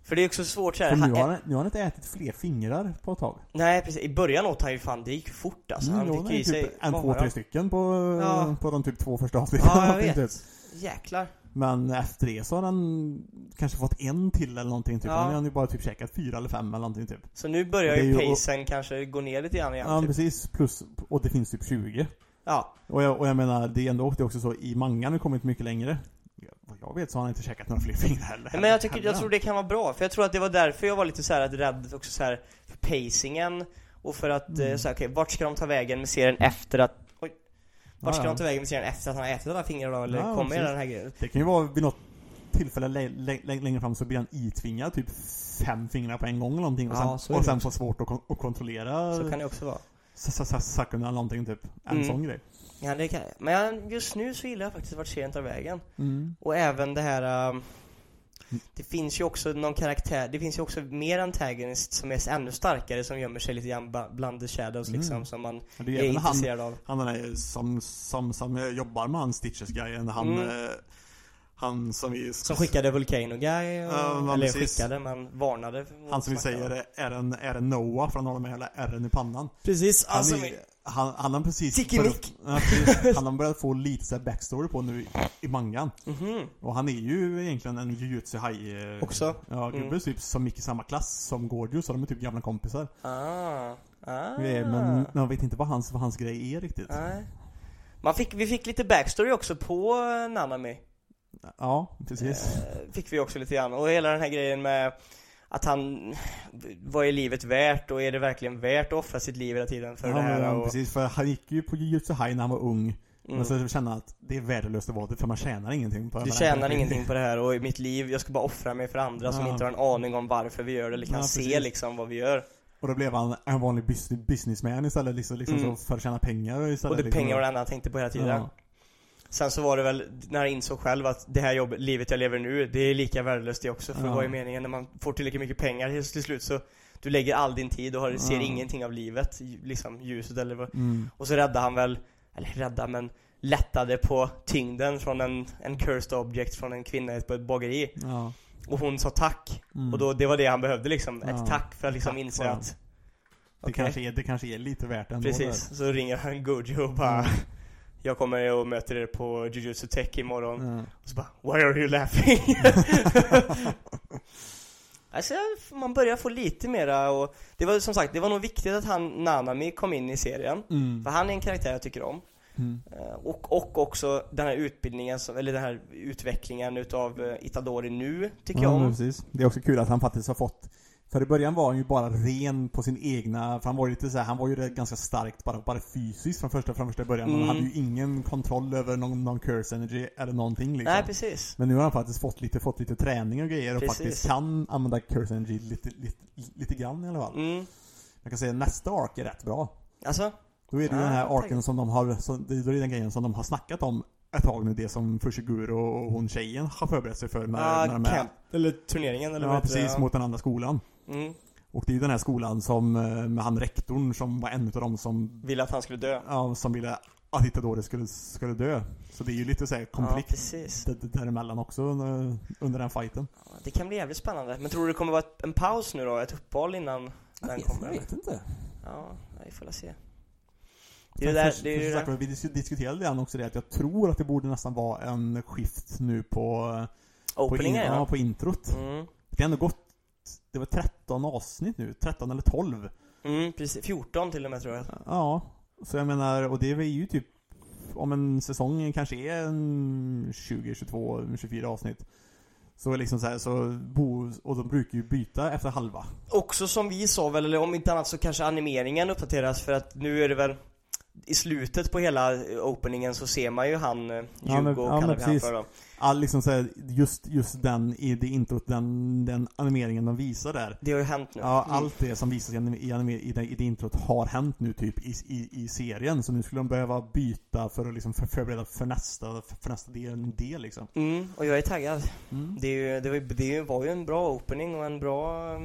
För det är också svårt så här. För nu har, han, nu har han inte ätit fler fingrar på ett tag. nej, precis. I början åt han ju fan, det gick fort alltså. Mm, han fick i sig typ en, två, tre stycken på, Ja. på de typ två första avsnitten. Ja, jag Typ. vet. Jäklar. Men efter det så har han kanske fått en till eller någonting typ. Ja. Han har ju bara typ käkat fyra eller fem eller någonting typ. Så nu börjar ju pacen kanske gå ner lite grann igen. Ja typ. precis, plus, och det finns typ 20. Ja. Och jag, och jag menar, det är ändå det är också så, i mangan har kommit mycket längre. Jag vet så har han inte käkat några fler fingrar heller. Men jag tycker, jag tror det kan vara bra, för jag tror att det var därför jag var lite så här rädd också så här för pacingen och för att, Mm. eh, så här, okej, vart ska de ta vägen med serien efter att, oj, vart ska Ja, ja. de ta vägen med serien efter att han har ätit alla fingrar då, eller Ja, kommer den här grejen? Det kan ju vara vid något tillfälle lä- lä- lä- längre fram så blir han itvingad typ fem fingrar på en gång eller någonting och Ja, sen, så är och sen får svårt att, kon- att kontrollera Så kan det också vara. Sakuna någonting typ. En Mm. sån grej. Ja, det kan jag. Men just nu så gillar jag faktiskt vart serien tar vägen. Mm. Och även det här um, Det finns ju också någon karaktär, det finns ju också mer antagonist som är ännu starkare som gömmer sig lite grann bland the shadows Mm. liksom som man är är även han, intresserad av. han den där som, som, som jobbar med han Stitches-grejen. Han, Mm. eh, han som vi... Som skickade Volcano Guy, och, Ja, eller precis. skickade men varnade. Han som vi säger är- är en, är en Noah han har med hela ärren i pannan. Precis, Han, alltså, är, han, han har precis precis. Han har börjat få lite så backstory på nu i, i mangan. mhm, Och han är ju egentligen en jujutsu haj eh, också. Ja, gubbe Mm. typ som gick i samma klass som Gordio, så de är typ gamla kompisar. Ah, ah. Eh, Men man vet inte vad hans, vad hans grej är riktigt. Nej. Man fick, vi fick lite backstory också på eh, Nanami. Ja, precis. Fick vi också lite grann. Och hela den här grejen med att han, vad är livet värt och är det verkligen värt att offra sitt liv hela tiden för ja, det här? men, och, precis, för han gick ju på jujutsu haj när han var ung. Men så känner jag att det är värdelöst att vara det för man tjänar ingenting på det. Du tjänar ingenting på det här och i mitt liv, jag ska bara offra mig för andra som Ja. inte har en aning om varför vi gör det eller kan Ja, se liksom vad vi gör. Och då blev han en vanlig bus- businessman istället liksom, liksom Mm. så för att tjäna pengar istället. Och det liksom. pengar var det enda han tänkte på hela tiden. Ja. Sen så var det väl när han insåg själv att det här jobbet, livet jag lever nu, det är lika värdelöst det också. För Ja. vad är meningen när man får tillräckligt mycket pengar till slut så du lägger all din tid och har, ser Ja. ingenting av livet, liksom ljuset eller vad. Mm. Och så räddade han väl, eller rädda men lättade på tyngden från en, en cursed object från en kvinna på ett bageri. Ja. Och hon sa tack. Mm. Och då, det var det han behövde liksom. Ett tack för att liksom Tack inse att det, okej. kanske är, det kanske är lite värt ändå. Precis, så ringer han Gojo och bara Mm. Jag kommer och möter er på Jujutsu Tech imorgon. Ja. Och så bara Why are you laughing? alltså man börjar få lite mera och Det var som sagt, det var nog viktigt att han Nanami kom in i serien Mm. För han är en karaktär jag tycker om Mm. Eh, och, och också den här utbildningen, eller den här utvecklingen utav eh, Itadori nu, tycker jag Ja, men om precis. Det är också kul att han faktiskt har fått För i början var han ju bara ren på sin egna, för han var ju lite så här, han var ju ganska starkt bara, bara fysiskt från första, från första början. Mm. Han hade ju ingen kontroll över någon, någon curse energy eller någonting liksom. Nej precis Men nu har han faktiskt fått lite, fått lite träning och grejer och Precis. faktiskt kan använda curse energy lite, lite, lite grann i alla fall. mm. Jag kan säga att nästa ark är rätt bra. Alltså, Då är det Ah, den här tack. arken som de har, så, då är det den grejen som de har snackat om ett tag nu, det som Fushiguro och hon tjejen har förberett sig för när, ah, när de är camp, eller turneringen eller Ja, vad heter precis, det? mot den andra skolan. Mm. Och det är ju den här skolan som, eh, med han rektorn som var en av dem som, Ville att han skulle dö ja, som ville att Itadori skulle, skulle dö. Så det är ju lite så här Ja, konflikt precis däremellan också under, under den fighten. Ja, Det kan bli jävligt spännande. Men tror du det kommer vara en paus nu då? Ett uppehåll innan den kommer? jag vet inte. Ja, vi får väl se. Det är ju där, För- det är sagt där. Vi dis- diskuterade det också det att jag tror att det borde nästan vara en skift nu på, på, Openingen ja, på introt. Mm. Det har ändå gått, det var 13 avsnitt nu, 13 eller 12. Mm, precis. 14 till och med tror jag. Ja, så jag menar, och det är ju typ om en säsong kanske är en 20, 22, 24 avsnitt. Så liksom så här, så bo, och de brukar ju byta efter halva. Också som vi sa väl, eller om inte annat så kanske animeringen uppdateras för att nu är det väl i slutet på hela openingen så ser man ju han, eh, Ja, men- Hugo ja, men kallar vi han för då. All liksom så här, just, just den i det introt, den, den animeringen de visar där. Det har ju hänt nu. Ja, Mm. allt det som visas i, i, i, det, i det introt har hänt nu typ i, i, i serien. Så nu skulle de behöva byta för att liksom för, förbereda för nästa, för nästa del, del liksom. Mm, och jag är taggad. Mm. Det, är ju, det, var, ju- det var ju en bra opening och en bra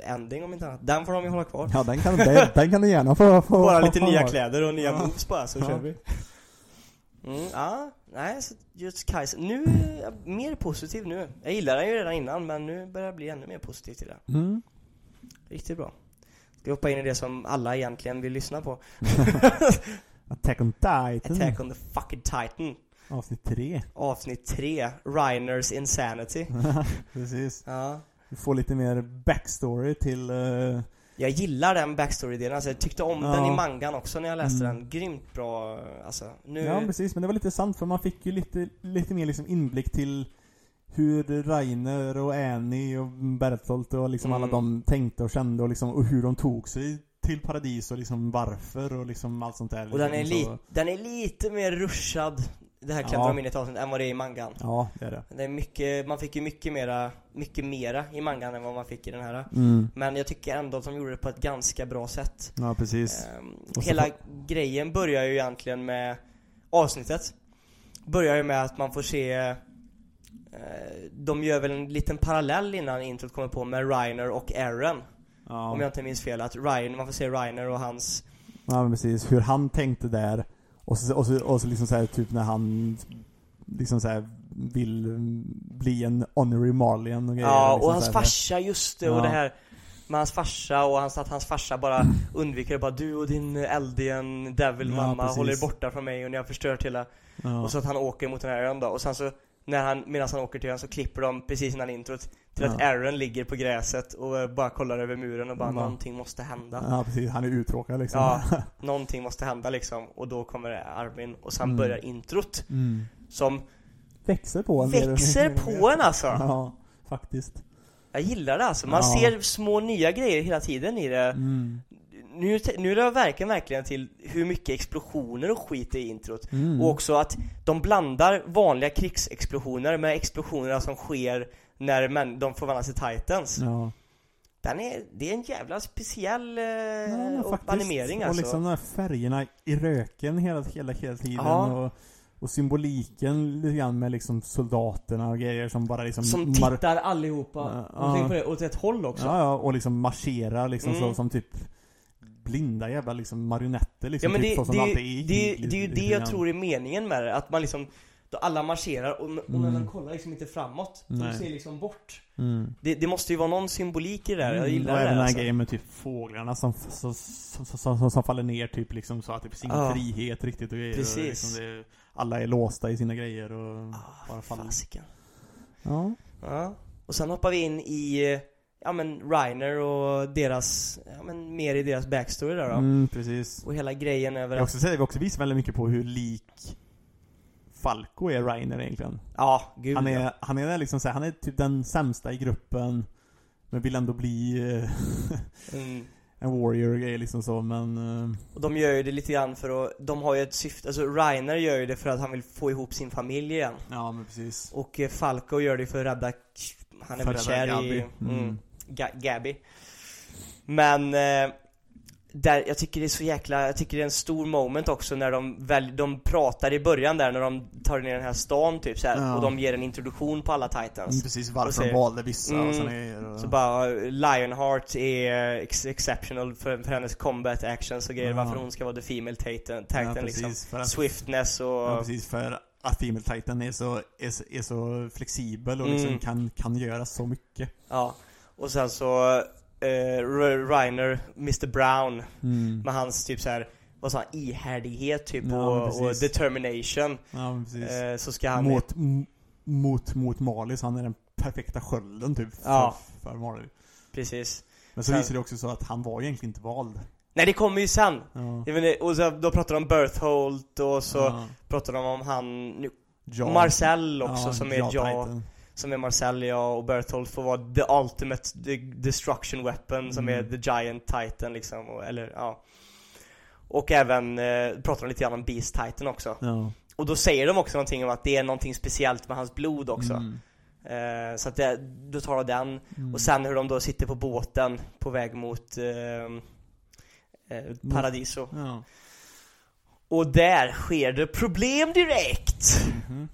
ending om inte annat. Den får de ju hålla kvar. Ja, den kan, den, den kan du gärna få, få Bara lite nya ha. kläder och nya Ja. moves bara så Ja. kör vi. Mm, ja, nej, så just Kaiser. Nu är jag mer positiv nu. Jag gillade den ju redan innan men nu börjar jag bli ännu mer positiv till det. Mm. Riktigt bra. Ska hoppa in i det som alla egentligen vill lyssna på? Attack on Titan. Attack on the fucking Titan. Avsnitt 3. Avsnitt 3, Reiners Insanity. Precis. Ja. Vi får lite mer backstory till... eh, Jag gillar den backstory-delen, alltså jag tyckte om Ja. den i mangan också när jag läste Mm. den. Grymt bra, alltså. Nu... Ja, precis. Men det var lite sant för man fick ju lite, lite mer liksom inblick till hur Rainer och Annie och Bertolt och liksom Mm. alla de tänkte och kände och liksom och hur de tog sig till paradis och liksom varför och liksom allt sånt där. Och den är, liksom, li- så- den är lite mer rushad, det här klättrar Ja. avsnitt, än vad det är i mangan. Ja, det är det. Det är mycket, man fick ju mycket mera, mycket mera i mangan än vad man fick i den här. Mm. Men jag tycker ändå att de gjorde det på ett ganska bra sätt. Ja, precis. Ehm, så hela får- grejen börjar ju egentligen med avsnittet. Börjar ju med att man får se eh, De gör väl en liten parallell innan introt kommer på med Reiner och Aaron. Ja. Om jag inte minns fel. Att Reiner, man får se Reiner och hans Ja men precis, hur han tänkte där och så, och så, och så liksom så här, typ när han liksom så här vill bli en honorary Marlian och grejer. Ja, liksom och hans farsa, just det, och Ja. det här med hans farsa och hans, att hans farsa bara undviker det bara du och din Eldian Devil Ja, mamma precis. håller er borta från mig och ni har förstört hela Ja. Och så att han åker mot den här ön då och sen så när han, medan han åker till ön så klipper de precis innan introt till att Ja. Aaron ligger på gräset och bara kollar över muren och bara Ja. någonting måste hända. ja precis, han är uttråkad liksom. Ja. Någonting måste hända liksom och då kommer Armin och sen Mm. börjar introt Mm. som Växer på en växer på en alltså. Ja, faktiskt. Jag gillar det alltså. Man Ja. ser små nya grejer hela tiden i det. Mm. Nu, nu la jag verkligen, verkligen till hur mycket explosioner och skit det är i introt. Mm. Och också att de blandar vanliga krigsexplosioner med explosionerna som sker när män, de förvandlas till titans. Ja. Den är, det är en jävla speciell eh, Ja, och animering alltså. Och liksom de här färgerna i röken hela, hela, hela tiden. Ja. Och, och symboliken lite grann med liksom soldaterna och grejer som bara liksom Som tittar allihopa, Ja, ja. på det, åt ett håll också. Ja, ja, och liksom marscherar liksom Mm. så som typ blinda jävla liksom marionetter liksom. Ja men typ det, så det, det, är det, krig, det är ju det jag tror är meningen med det, att man liksom då alla marscherar och, och när Mm. de kollar liksom inte framåt, de ser liksom bort. Mm. Det, det måste ju vara någon symbolik i det där, jag Mm, gillar och det även där, den här alltså. grejen med typ fåglarna som, som, som, som, faller ner typ liksom så att det finns ingen Ja. frihet riktigt och grejer. Och Precis. liksom det, alla är låsta i sina grejer och Ah, bara faller. fasiken. Ja. Ja. Och sen hoppar vi in i, eh, ja men Reiner och deras, ja men mer i deras backstory där då. Mm, precis. Och hela grejen över Jag att, säger vi också visar väldigt mycket på hur lik Falco är Reiner egentligen. ja gud Han ja. är, han är liksom så här, han är typ den sämsta i gruppen. Men vill ändå bli eh, Mm. en warrior och grejer liksom så men... eh, Och de gör ju det lite grann för att, de har ju ett syfte, alltså Reiner gör ju det för att han vill få ihop sin familj igen. ja men precis. Och eh, Falco gör det för att rädda, han är väl kär i, mm. Mm. Ga- Gabby. Men, eh, där, jag tycker det är så jäkla, jag tycker det är en stor moment också när de väl, de pratar i början där när de tar ner den här stan typ så här, Ja. och de ger en introduktion på alla titans. Mm, precis varför säger- de valde vissa Mm. och sen är och, Så bara, Lionheart är ex exceptional för, för hennes combat actions och grejer, Ja. varför hon ska vara the female titan, titan ja, liksom. att, Swiftness och... ja, precis för att Female Titan är så, är, så- är så flexibel och liksom Mm. kan, kan göra så mycket. Ja, och sen så eh, Reiner, Mr Brown Mm. med hans typ så här vad sa han, ihärdighet typ Ja, och, och determination Ja eh, Så ska han mot, mot, mot Marley så han är den perfekta skölden typ för, Ja. för Marley. Precis Men så Sen- visar det också så att han var egentligen inte vald. Nej det kommer ju sen! Ja. Vet och så, då pratar de om Berthold och så Ja. pratar de om han, nu- Ja. Marcel också som är ja. Som är Marcel ja, och Berthold får vara the ultimate destruction weapon som Mm. är the giant titan liksom, och, eller ja Och även, eh, pratar de lite grann om Beast Titan också Ja. Och då säger de också någonting om att det är någonting speciellt med hans blod också Mm. eh, Så att det, då tar de den Mm. Och sen hur de då sitter på båten på väg mot eh, eh, Paradiso Ja. Och där sker det problem direkt! Mhm.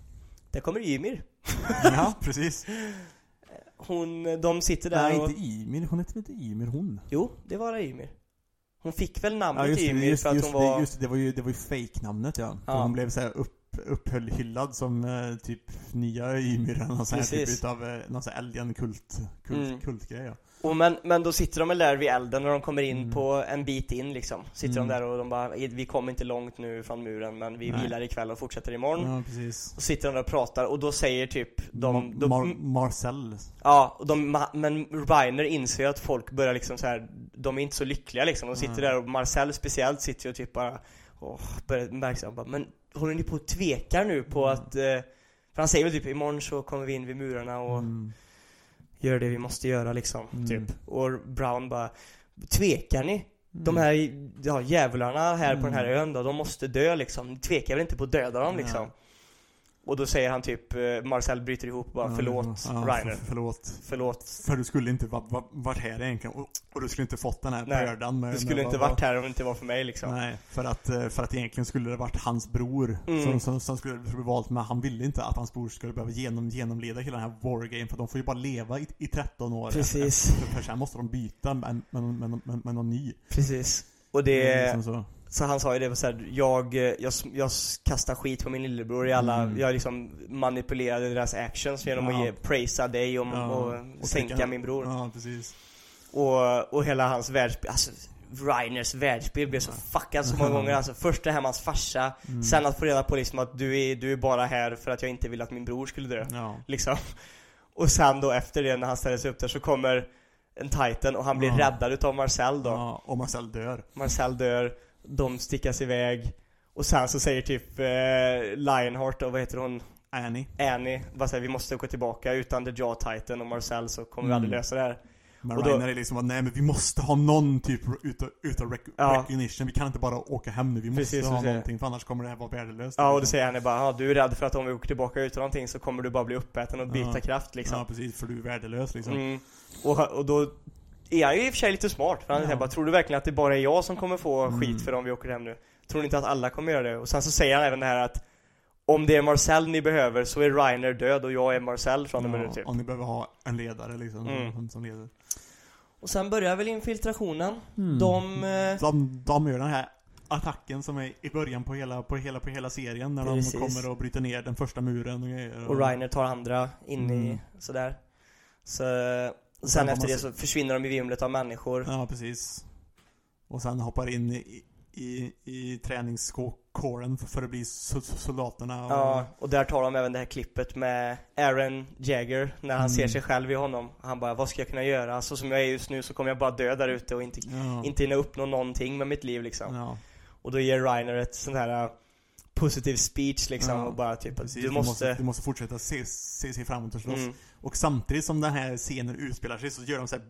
Där kommer Ymir ja, precis. Hon, de sitter där Nej, och... inte Ymir. Hon heter inte Ymir, hon. Jo, det var Ymir Hon fick väl Ja, namnet just det. Ymir Just, för att just, hon var... det, just det, var ju, det var ju fake-namnet ja. Ja. Hon blev så här upp, upphyllad som eh, typ nya Ymir eller någon sån här Precis. typ utav, eh, någon sån här alien-kult, kult, Mm. kultgrej ja. Och men, men då sitter de väl där vid elden när de kommer in Mm. på en bit in liksom Sitter Mm. de där och de bara, vi kommer inte långt nu från muren men vi Nej. vilar ikväll och fortsätter imorgon Ja, precis. Och sitter de där och pratar och då säger typ de, de Mar- Marcel. Ja, och de, men Reiner inser ju att folk börjar liksom så här. De är inte så lyckliga liksom, de sitter Nej. där och Marcel speciellt sitter ju och typ bara Åh, börjar märka bara, men håller ni på och tvekar nu på Mm. att eh, För han säger väl typ imorgon så kommer vi in vid murarna och Mm. Gör det vi måste göra liksom, Mm. typ Och Brown bara Tvekar ni? De Mm. här ja, djävularna här på den här Mm. ön då, de måste dö liksom tvekar väl inte på att döda dem liksom? Och då säger han typ, eh, Marcel bryter ihop och bara Ja, förlåt ja, Reiner för- Förlåt. Förlåt För du skulle inte va- va- varit här egentligen och, och du skulle inte fått den här Nej, bördan med, Du skulle med inte vad- varit här om det inte var för mig liksom Nej, för att, eh, för att egentligen skulle det varit hans bror Mm. som, som, som skulle bli valt men han ville inte att hans bror skulle behöva genom, genomleda hela den här wargame för de får ju bara leva i, i 13 år Precis. För, för sen måste de byta med, med, med, med, med någon ny Precis Och Det det, liksom så. han sa ju det så här, jag, jag, jag kastar skit på min lillebror i alla, Mm. jag liksom manipulerade deras actions genom Ja. att ge, prisa dig och, Ja, och, och sänka tänka- min bror Ja, precis och, och hela hans världsbild, alltså Reiners världsbild blev så fuckad så många gånger alltså Först det här med hans farsa, Mm. sen att få reda på liksom att du är, du är bara här för att jag inte vill att min bror skulle dö Ja, Liksom Och sen då efter det när han ställer sig upp där så kommer en titan och han blir Ja. räddad utav Marcel då ja och Marcel dör Marcel dör, de stickas iväg och sen så säger typ eh, Lionheart och vad heter hon? Annie Annie, bara säger vi måste gå tillbaka utan The Jaw Titan och Marcel så kommer vi aldrig Mm. lösa det här Men Och då- är liksom att, nej men vi måste ha någon typ utav, utav rec Ja. recognition. Vi kan inte bara åka hem nu. Vi måste Precis, ha precis. någonting för annars kommer det här vara värdelöst. Ja och då säger han bara, ja, du är rädd för att om vi åker tillbaka utan någonting så kommer du bara bli uppäten och byta Ja. kraft liksom. Ja precis, för du är värdelös liksom. Mm. Och, och då är han ju i och för sig lite smart, för han säger bara, tror du verkligen att det bara är jag som kommer få Mm. skit för om vi åker hem nu? Tror ni inte att alla kommer göra det? Och sen så säger han även det här att om det är Marcel ni behöver så är Reiner död och jag är Marcel från och med nu typ. Om ni behöver ha en ledare liksom, Mm. som, leder. Och sen börjar väl infiltrationen. Mm. De... eh, De, de gör den här attacken som är i början på hela, på hela, på hela serien när Precis. de kommer och bryter ner den första muren och grejer. Och Reiner tar andra in i Mm. sådär. Så, sen sen får efter det så försvinner de i vimlet av människor. Ja, precis. Och sen hoppar in i, i, i träningskåren för, att bli so- soldaterna. Och, Ja, och där tar de även det här klippet med Aaron Jagger när han Mm. ser sig själv i honom. Han bara, vad ska jag kunna göra? Så som jag är just nu så kommer jag bara dö där ute och inte, ja, inte hinna uppnå någonting med mitt liv liksom. ja, Och då ger Reiner ett sånt här positive speech liksom Ja, och bara typ att precis. du måste... du måste fortsätta se, se sig framåt och slåss. Mm, Och samtidigt som den här scenen utspelar sig så gör de så här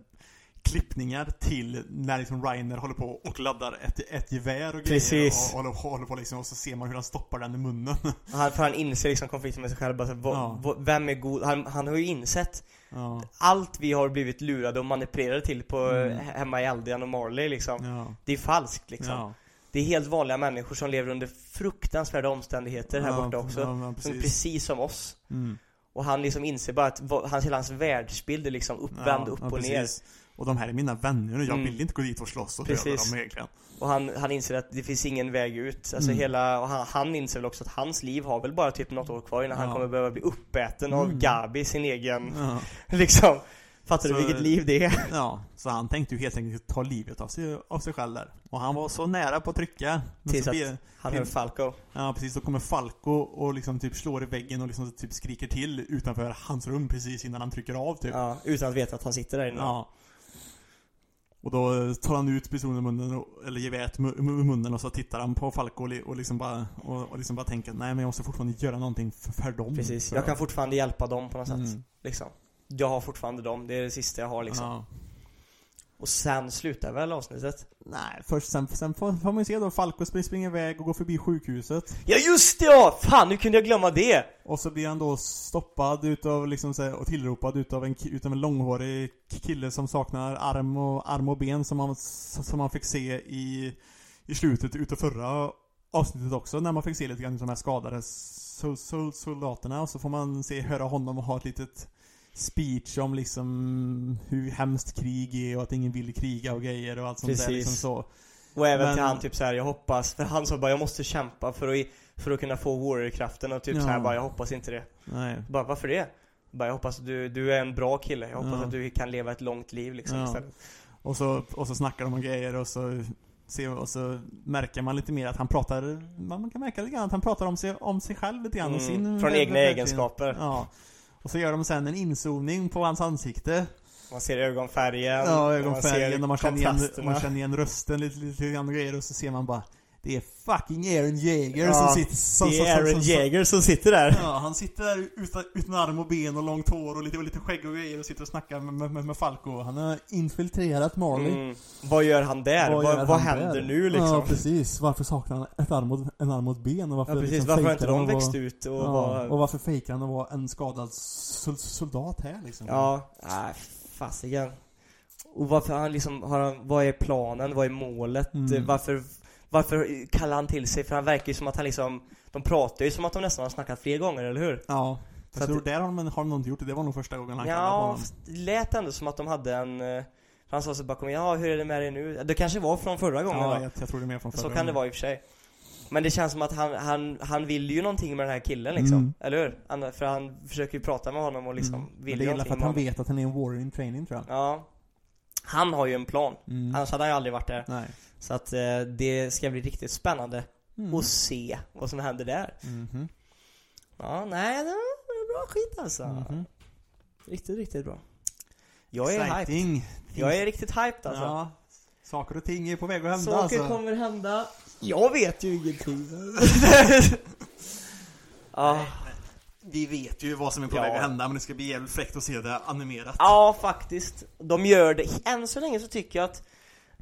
klippningar till när liksom Reiner håller på och laddar ett, ett gevär och grejer Precis. och håller, håller på liksom och så ser man hur han stoppar den i munnen. han, för han inser liksom konflikten med sig själv bara så, Ja. Vem är god? Han, han har ju insett Ja, allt vi har blivit lurade och manipulerade till på Mm. he- hemma i Aldian och Marley liksom. ja, Det är falskt liksom. Ja. Det är helt vanliga människor som lever under fruktansvärda omständigheter här Ja, borta också. Ja, ja, Som precis. precis som oss. Mm. Och han liksom inser bara att hans, hela hans världsbild är liksom uppvänd upp och ner. precis. Och de här är mina vänner och jag Mm. vill inte gå dit och slåss och döda Precis. dem egentligen. Och han, han inser att det finns ingen väg ut. Alltså Mm. hela, och han, han inser väl också att hans liv har väl bara typ något år kvar innan han Ja. kommer behöva bli uppäten av Mm. Gabi, sin egen, Ja. liksom. Fattar du Så- vilket liv det är? ja, så han tänkte ju helt enkelt ta livet av sig, av sig själv där. Och han var så nära på att trycka. Tills att- Han hör Falco. Ja precis, då kommer Falco och liksom typ slår i väggen och liksom typ skriker till utanför hans rum precis innan han trycker av typ. Ja, utan att veta att han sitter där inne. Ja. Och då tar han ut pistolen i munnen, och- eller geväret i munnen och så tittar han på Falco och li- och liksom bara, och, och liksom bara tänker nej men jag måste fortfarande göra någonting för, för dem. Precis. Jag kan fortfarande hjälpa dem på något sätt. Mm. Liksom. Jag har fortfarande dem. Det är det sista jag har liksom. Ja. Och sen slutar väl avsnittet? Nej, först sen, sen får, får man ju se då Falco spring- springer iväg och går förbi sjukhuset. Ja just det ja! Fan, hur kunde jag glömma det? Och så blir han då stoppad utav liksom så här, och tillropad utav en, utav en långhårig kille som saknar arm och, arm och ben som man, som man fick se i, i slutet utav förra avsnittet också när man fick se lite grann de här skadade sol, sol, soldaterna och så får man se, höra honom och ha ett litet speech om liksom hur hemskt krig är och att ingen vill kriga och grejer och allt sånt där Precis. liksom så. Och även Men- till han typ så här, jag hoppas, för han sa bara jag måste kämpa för att, för att kunna få warrior-kraften och typ Ja. så här bara jag hoppas inte det. Nej. Bara varför det? Bara jag hoppas att du, du är en bra kille, jag hoppas Ja. att du kan leva ett långt liv liksom Ja. istället. Och så, och så snackar de om grejer och så och så märker man lite mer att han pratar, man kan märka lite grann att han pratar om sig, om sig själv lite grann och Mm, sin från egna egenskaper. Ja. Och så gör de sen en inzoomning på hans ansikte. Man ser ögonfärgen, Ja, och ögonfärgen och man känner, igen, man känner igen rösten lite, lite grann och grejer och så ser man bara Det är fucking Aaron Jaeger Ja, som sitter som, Det är Aaron som- som- sitter där. Ja, han sitter där utan, utan arm och ben och långt hår och lite, och lite skägg och grejer och sitter och snackar med, med, med Falco. Han har infiltrerat Marley. Mm. Vad gör han där? Vad, vad, han händer där? nu liksom? Ja, precis. Varför saknar han ett arm och, en arm och ett ben? Och varför Ja precis, liksom varför har inte de växt vara- ut och ja, var... och varför fejkar han att vara en skadad sol- soldat här liksom? Ja, nej fasiken. Och varför han liksom, har han, vad är planen, vad är målet? Mm. Varför, varför kallar han till sig? För han verkar ju som att han liksom, de pratar ju som att de nästan har snackat fler gånger, eller hur? Ja. Så Jag att tror där har de, har de inte gjort det. Det var nog första gången han kallade på Ja, honom. det lät ändå som att de hade en, eh, han sa så bakom, ja hur är det med dig nu? Det kanske var från förra gången Ja, då? jag, jag tror det är mer från förra Så kan det gången. vara i och för sig. Men det känns som att han, han, han vill ju någonting med den här killen liksom, Mm. eller hur? Han, för han försöker ju prata med honom och liksom Mm. Men vill det ju är för att han vet att han är en warrior in training tror jag. Ja. Han har ju en plan. Mm. Annars hade han ju aldrig varit där. Nej. Så att eh, det ska bli riktigt spännande Mm. att se vad som händer där. Mhm. Ja, nej, det var bra skit alltså. Mhm. Riktigt, riktigt bra. Jag är hyped. Exciting. Jag är riktigt hyped alltså. Ja. Saker och ting är på väg att hända Saker alltså. kommer hända. Jag vet ju ingenting. ja. Vi vet ju vad som är på Ja. väg att hända men det ska bli jävligt fräckt att se det animerat. Ja, faktiskt. De gör det. Än så länge så tycker jag att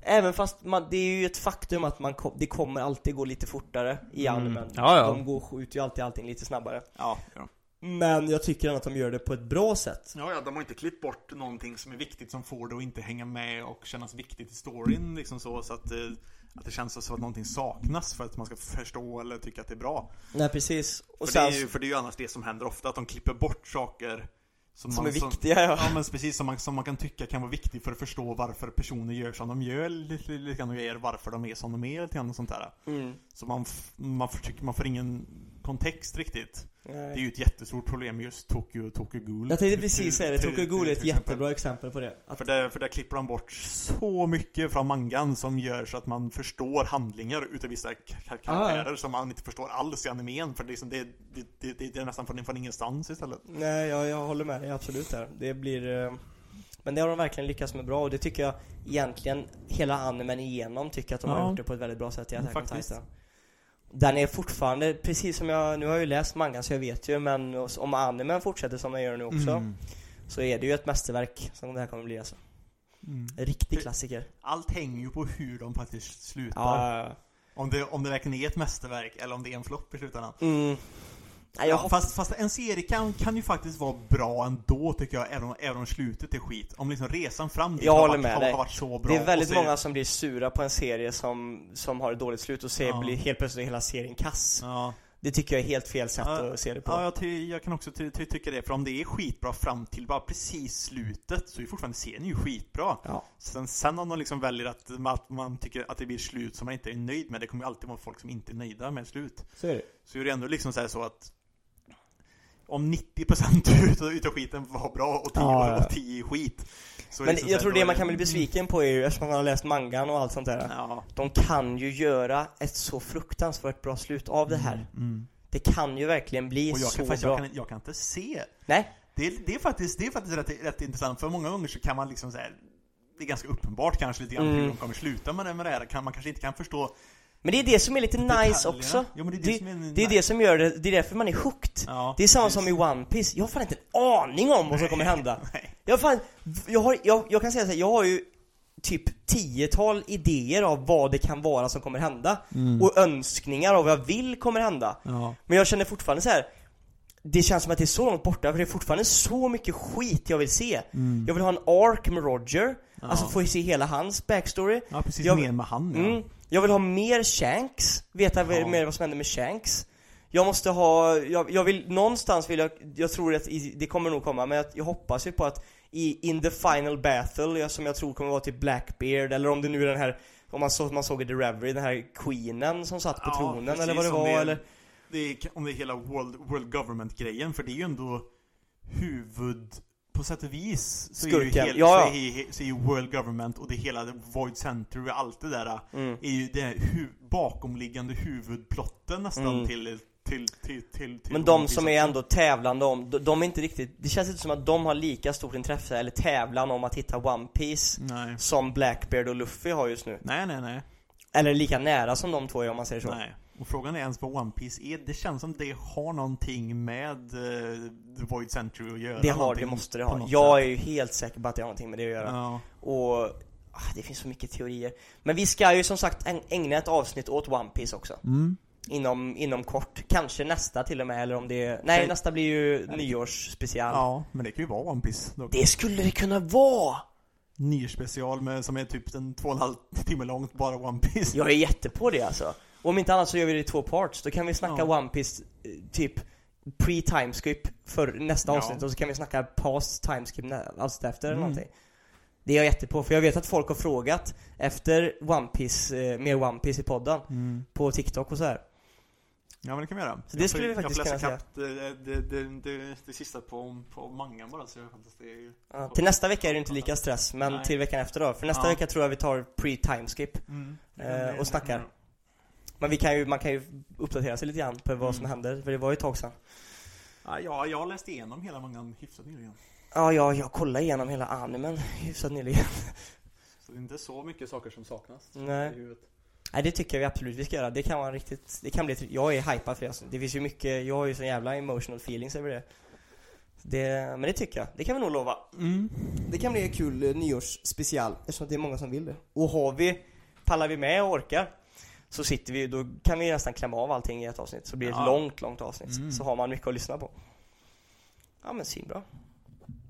Även fast man, det är ju ett faktum att man kom, det kommer alltid gå lite fortare i Mm. animen. Ja, ja. De går, skjuter ju alltid allting lite snabbare. Ja, ja. Men jag tycker att de gör det på ett bra sätt. Ja, ja, de har inte klippt bort någonting som är viktigt som får det att inte hänga med och kännas viktigt i storyn liksom så, så att, eh, att det känns som att någonting saknas för att man ska förstå eller tycka att det är bra. Nej precis. Och För, sen, det är ju, för det är ju annars det som händer ofta, att de klipper bort saker som, som man, är viktiga ja. Ja men precis som man, som man kan tycka kan vara viktigt för att förstå varför personer gör som de gör lite, lite grann och grejer, varför de är som de är lite grann och sånt där. Mm. Så man, man, får, man får ingen kontext riktigt. Det är Nej. ju ett jättestort problem just Tokyo, Tokyo Ghoul. Jag tänkte precis säga det, Tokyo Ghoul är ett jättebra exempel på det. Att, För där, för där klipper de bort så mycket från mangan som gör så att man förstår handlingar utav vissa ka- karaktärer som man inte förstår alls i animen. För det är, liksom, det, det, det, det, är nästan från, från ingenstans istället. nej, jag, jag håller med dig absolut där. Det blir... eh, Men det har de verkligen lyckats med bra och det tycker jag egentligen hela animen igenom tycker att de har Ja. gjort det på ett väldigt bra sätt i Attack on. Titan. Den är fortfarande, precis som jag, nu har jag ju läst mangan så jag vet ju men om animen fortsätter som den gör nu också Mm. så är det ju ett mästerverk som det här kommer bli alltså. Mm. Riktig klassiker. Allt hänger ju på hur de faktiskt slutar. Ja, Om, det, om det verkligen är ett mästerverk eller om det är en flopp i slutändan. mm. Ja, fast, fast en serie kan, kan ju faktiskt vara bra ändå tycker jag, även om, även om slutet är skit. Om liksom resan fram dit Jag har, varit, med har, dig. varit så bra. Det är väldigt många som blir sura på en serie som, som har ett dåligt slut och ser Ja. blir helt plötsligt hela serien kass. Ja, Det tycker jag är helt fel sätt Ja, att se det på. ja jag, ty, jag kan också ty, ty, tycka det. För om det är skitbra fram till bara precis slutet så är fortfarande serien ju skitbra. Ja. Sen, sen om de liksom väljer att, att man tycker att det blir slut som man inte är nöjd med. Det kommer ju alltid vara folk som inte är nöjda med slut. Så är det. Så är det ändå liksom så, här så att om 90% utav, skiten var bra och 10, Ja, ja. och 10 är skit. Så Men liksom så jag tror det man kan bli besviken på är ju, eftersom man har läst mangan och allt sånt där. Ja. De kan ju göra ett så fruktansvärt bra slut av det här. Mm. Det kan ju verkligen bli Och jag så kan, faktiskt, bra. jag, kan, jag kan inte se Nej, Det är, det är faktiskt, det är faktiskt rätt, rätt intressant, för många gånger så kan man liksom säga Det är ganska uppenbart kanske lite grann Mm. hur de kommer sluta med det, med det här, kan, man kanske inte kan förstå men det är det som är lite nice detaljerna. också. Jo det är det, Det, som är det är det som gör det, det är därför man är hooked. Ja, Det är samma precis. som i One Piece. jag har fan inte en aning om vad som kommer hända. Jag, fan, jag, har, jag, jag kan säga så här, jag har ju typ tiotal idéer av vad det kan vara som kommer hända. Mm. Och önskningar av vad jag vill kommer hända. Ja. Men jag känner fortfarande så här. Det känns som att det är så långt borta för det är fortfarande så mycket skit jag vill se. Mm. Jag vill ha en ark med Roger. Ja. Alltså få se hela hans backstory. ja, precis, Jag- mer med han ja. Mm. Jag vill ha mer Shanks. Veta Ja. mer vad som händer med Shanks. Jag måste ha, jag, jag vill, någonstans vill jag, jag tror att i, det kommer nog komma, men jag, jag hoppas ju på att i In the final battle, som jag tror kommer vara till Blackbeard, eller om det nu är den här, om man, så, man såg i The Reverie, den här queenen som satt på Ja, tronen, precis, eller vad det var, det är- eller? det är, om det är hela World, world Government-grejen, för det är ju ändå huvud... På sätt och vis så är ju, Skurken, hel, ja, så, är, så är ju World Government och det hela Void Center och allt det där Mm. är ju det hu bakomliggande huvudplotten nästan Mm. till, till, till, till, Men de som är ändå tävlande om, de, de är inte riktigt, det känns inte som att de har lika stort intresse eller tävlan om att hitta One Piece Nej. som Blackbeard och Luffy har just nu. Nej, nej, nej. Eller lika nära som de två är om man säger så. nej. Och frågan är ens vad One Piece är. Det känns som det har någonting med uh, The Void Century att göra. Det har, det måste det ha. något Jag sätt. är ju helt säker på att det har någonting med det att göra. Ja. Och ah, det finns så mycket teorier. Men vi ska ju som sagt äg- ägna ett avsnitt åt One Piece också. Mm. Inom, inom kort. Kanske nästa till och med, eller om det är... Nej, Okej. nästa blir ju nyårsspecial. ja, men det kan ju vara One Piece. Då. Det skulle det kunna vara! Nyårsspecial med, som är typ en två och en halv timme långt, bara One Piece. Jag är jättepå det alltså. Och om inte annat så gör vi det i två parts. Då kan vi snacka Ja. One Piece eh, typ pre-timeskip för nästa Ja. avsnitt och så kan vi snacka past timeskip alltså efter eller Mm. någonting. Det är jag jättepå, för jag vet att folk har frågat efter One Piece, eh, mer One Piece i podden. Mm. På TikTok och så här. Ja men det kan vi göra. Så det Jag skulle vi faktiskt Jag kunna ikapp det, det, det, det, det sista på, på mangan bara så jag faktiskt det är. Ja, till nästa vecka är det inte lika stress, men Nej. till veckan efter då. För nästa Ja. vecka tror jag vi tar pre-timeskip. Mm. Eh, och snackar. Men vi kan ju, man kan ju uppdatera sig lite grann på vad som Mm. händer, för det var ju ett tag sedan. Ja, jag, jag har läst igenom hela mangan hyfsat nyligen. Ja, jag, jag kollade igenom hela animen hyfsat nyligen. Så det är inte så mycket saker som saknas. Nej. i huvudet. Nej det tycker jag vi absolut vi ska göra. Det kan vara riktigt, det kan bli, jag är hypad för det. alltså. Det finns ju mycket, jag har ju så jävla emotional feelings över det. det men det tycker jag, det kan vi nog lova. Mm. Det kan bli en kul eh, nyårsspecial eftersom det är många som vill det. Och har vi, pallar vi med och orkar så sitter vi, då kan vi nästan klämma av allting i ett avsnitt. Så blir det ett Ja. långt, långt avsnitt. Mm. Så har man mycket att lyssna på. Ja men bra.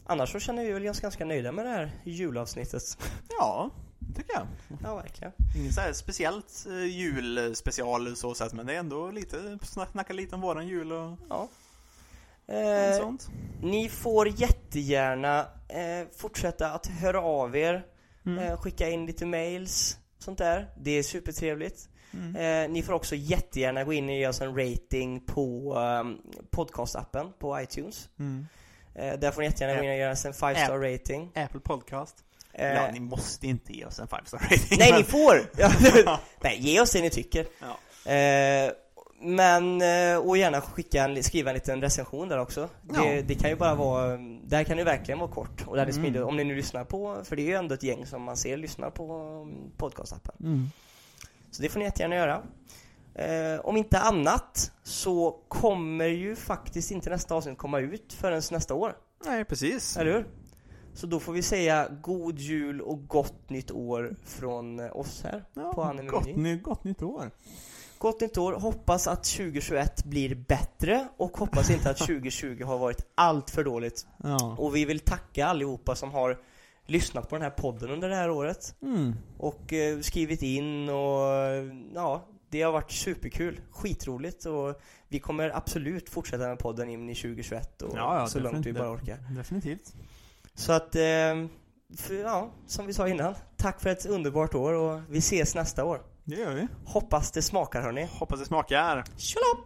Annars så känner vi väl oss ganska nöjda med det här julavsnittet. Ja, tycker jag. Ja verkligen. Inget så speciellt eh, julspecial så sett, men det är ändå lite, snack- snacka lite om våran jul och Ja. Eh, sånt. Ni får jättegärna eh, fortsätta att höra av er, Mm. eh, skicka in lite mails, sånt där. Det är supertrevligt. Mm. Eh, ni får också jättegärna gå in och ge oss en rating på um, podcastappen på iTunes. Mm. Eh, där får ni jättegärna gå in och göra oss en 5 star rating. Apple Podcast. Eh, Ja, ni måste inte ge oss en 5 star rating. nej, men- ni får! Nej, ge oss det ni tycker. Ja. Eh, men, eh, och gärna skicka en, skriva en liten recension där också. Det, Ja. det kan ju bara vara, där kan det verkligen vara kort. Och där är det Mm. smidigt, om ni nu lyssnar på, för det är ju ändå ett gäng som man ser lyssnar på um, podcastappen. Mm. Så det får ni jättegärna göra. Eh, om inte annat så kommer ju faktiskt inte nästa avsnitt komma ut förrän nästa år. Nej, precis. Eller hur? Så då får vi säga god jul och gott nytt år från oss här Ja, på Anime gott, ny, gott nytt år. Gott nytt år. Hoppas att 2021 blir bättre och hoppas inte att 2020 har varit allt för dåligt. Ja. Och vi vill tacka allihopa som har lyssnat på den här podden under det här året. Mm. Och eh, skrivit in och ja, det har varit superkul. Skitroligt och vi kommer absolut fortsätta med podden in i 2021 och Ja, ja, så långt vi bara orkar. Definitivt. Så att, eh, för, ja, som vi sa innan. Tack för ett underbart år och vi ses nästa år. Det gör vi. Hoppas det smakar hörni. Hoppas det smakar. Tjolapp!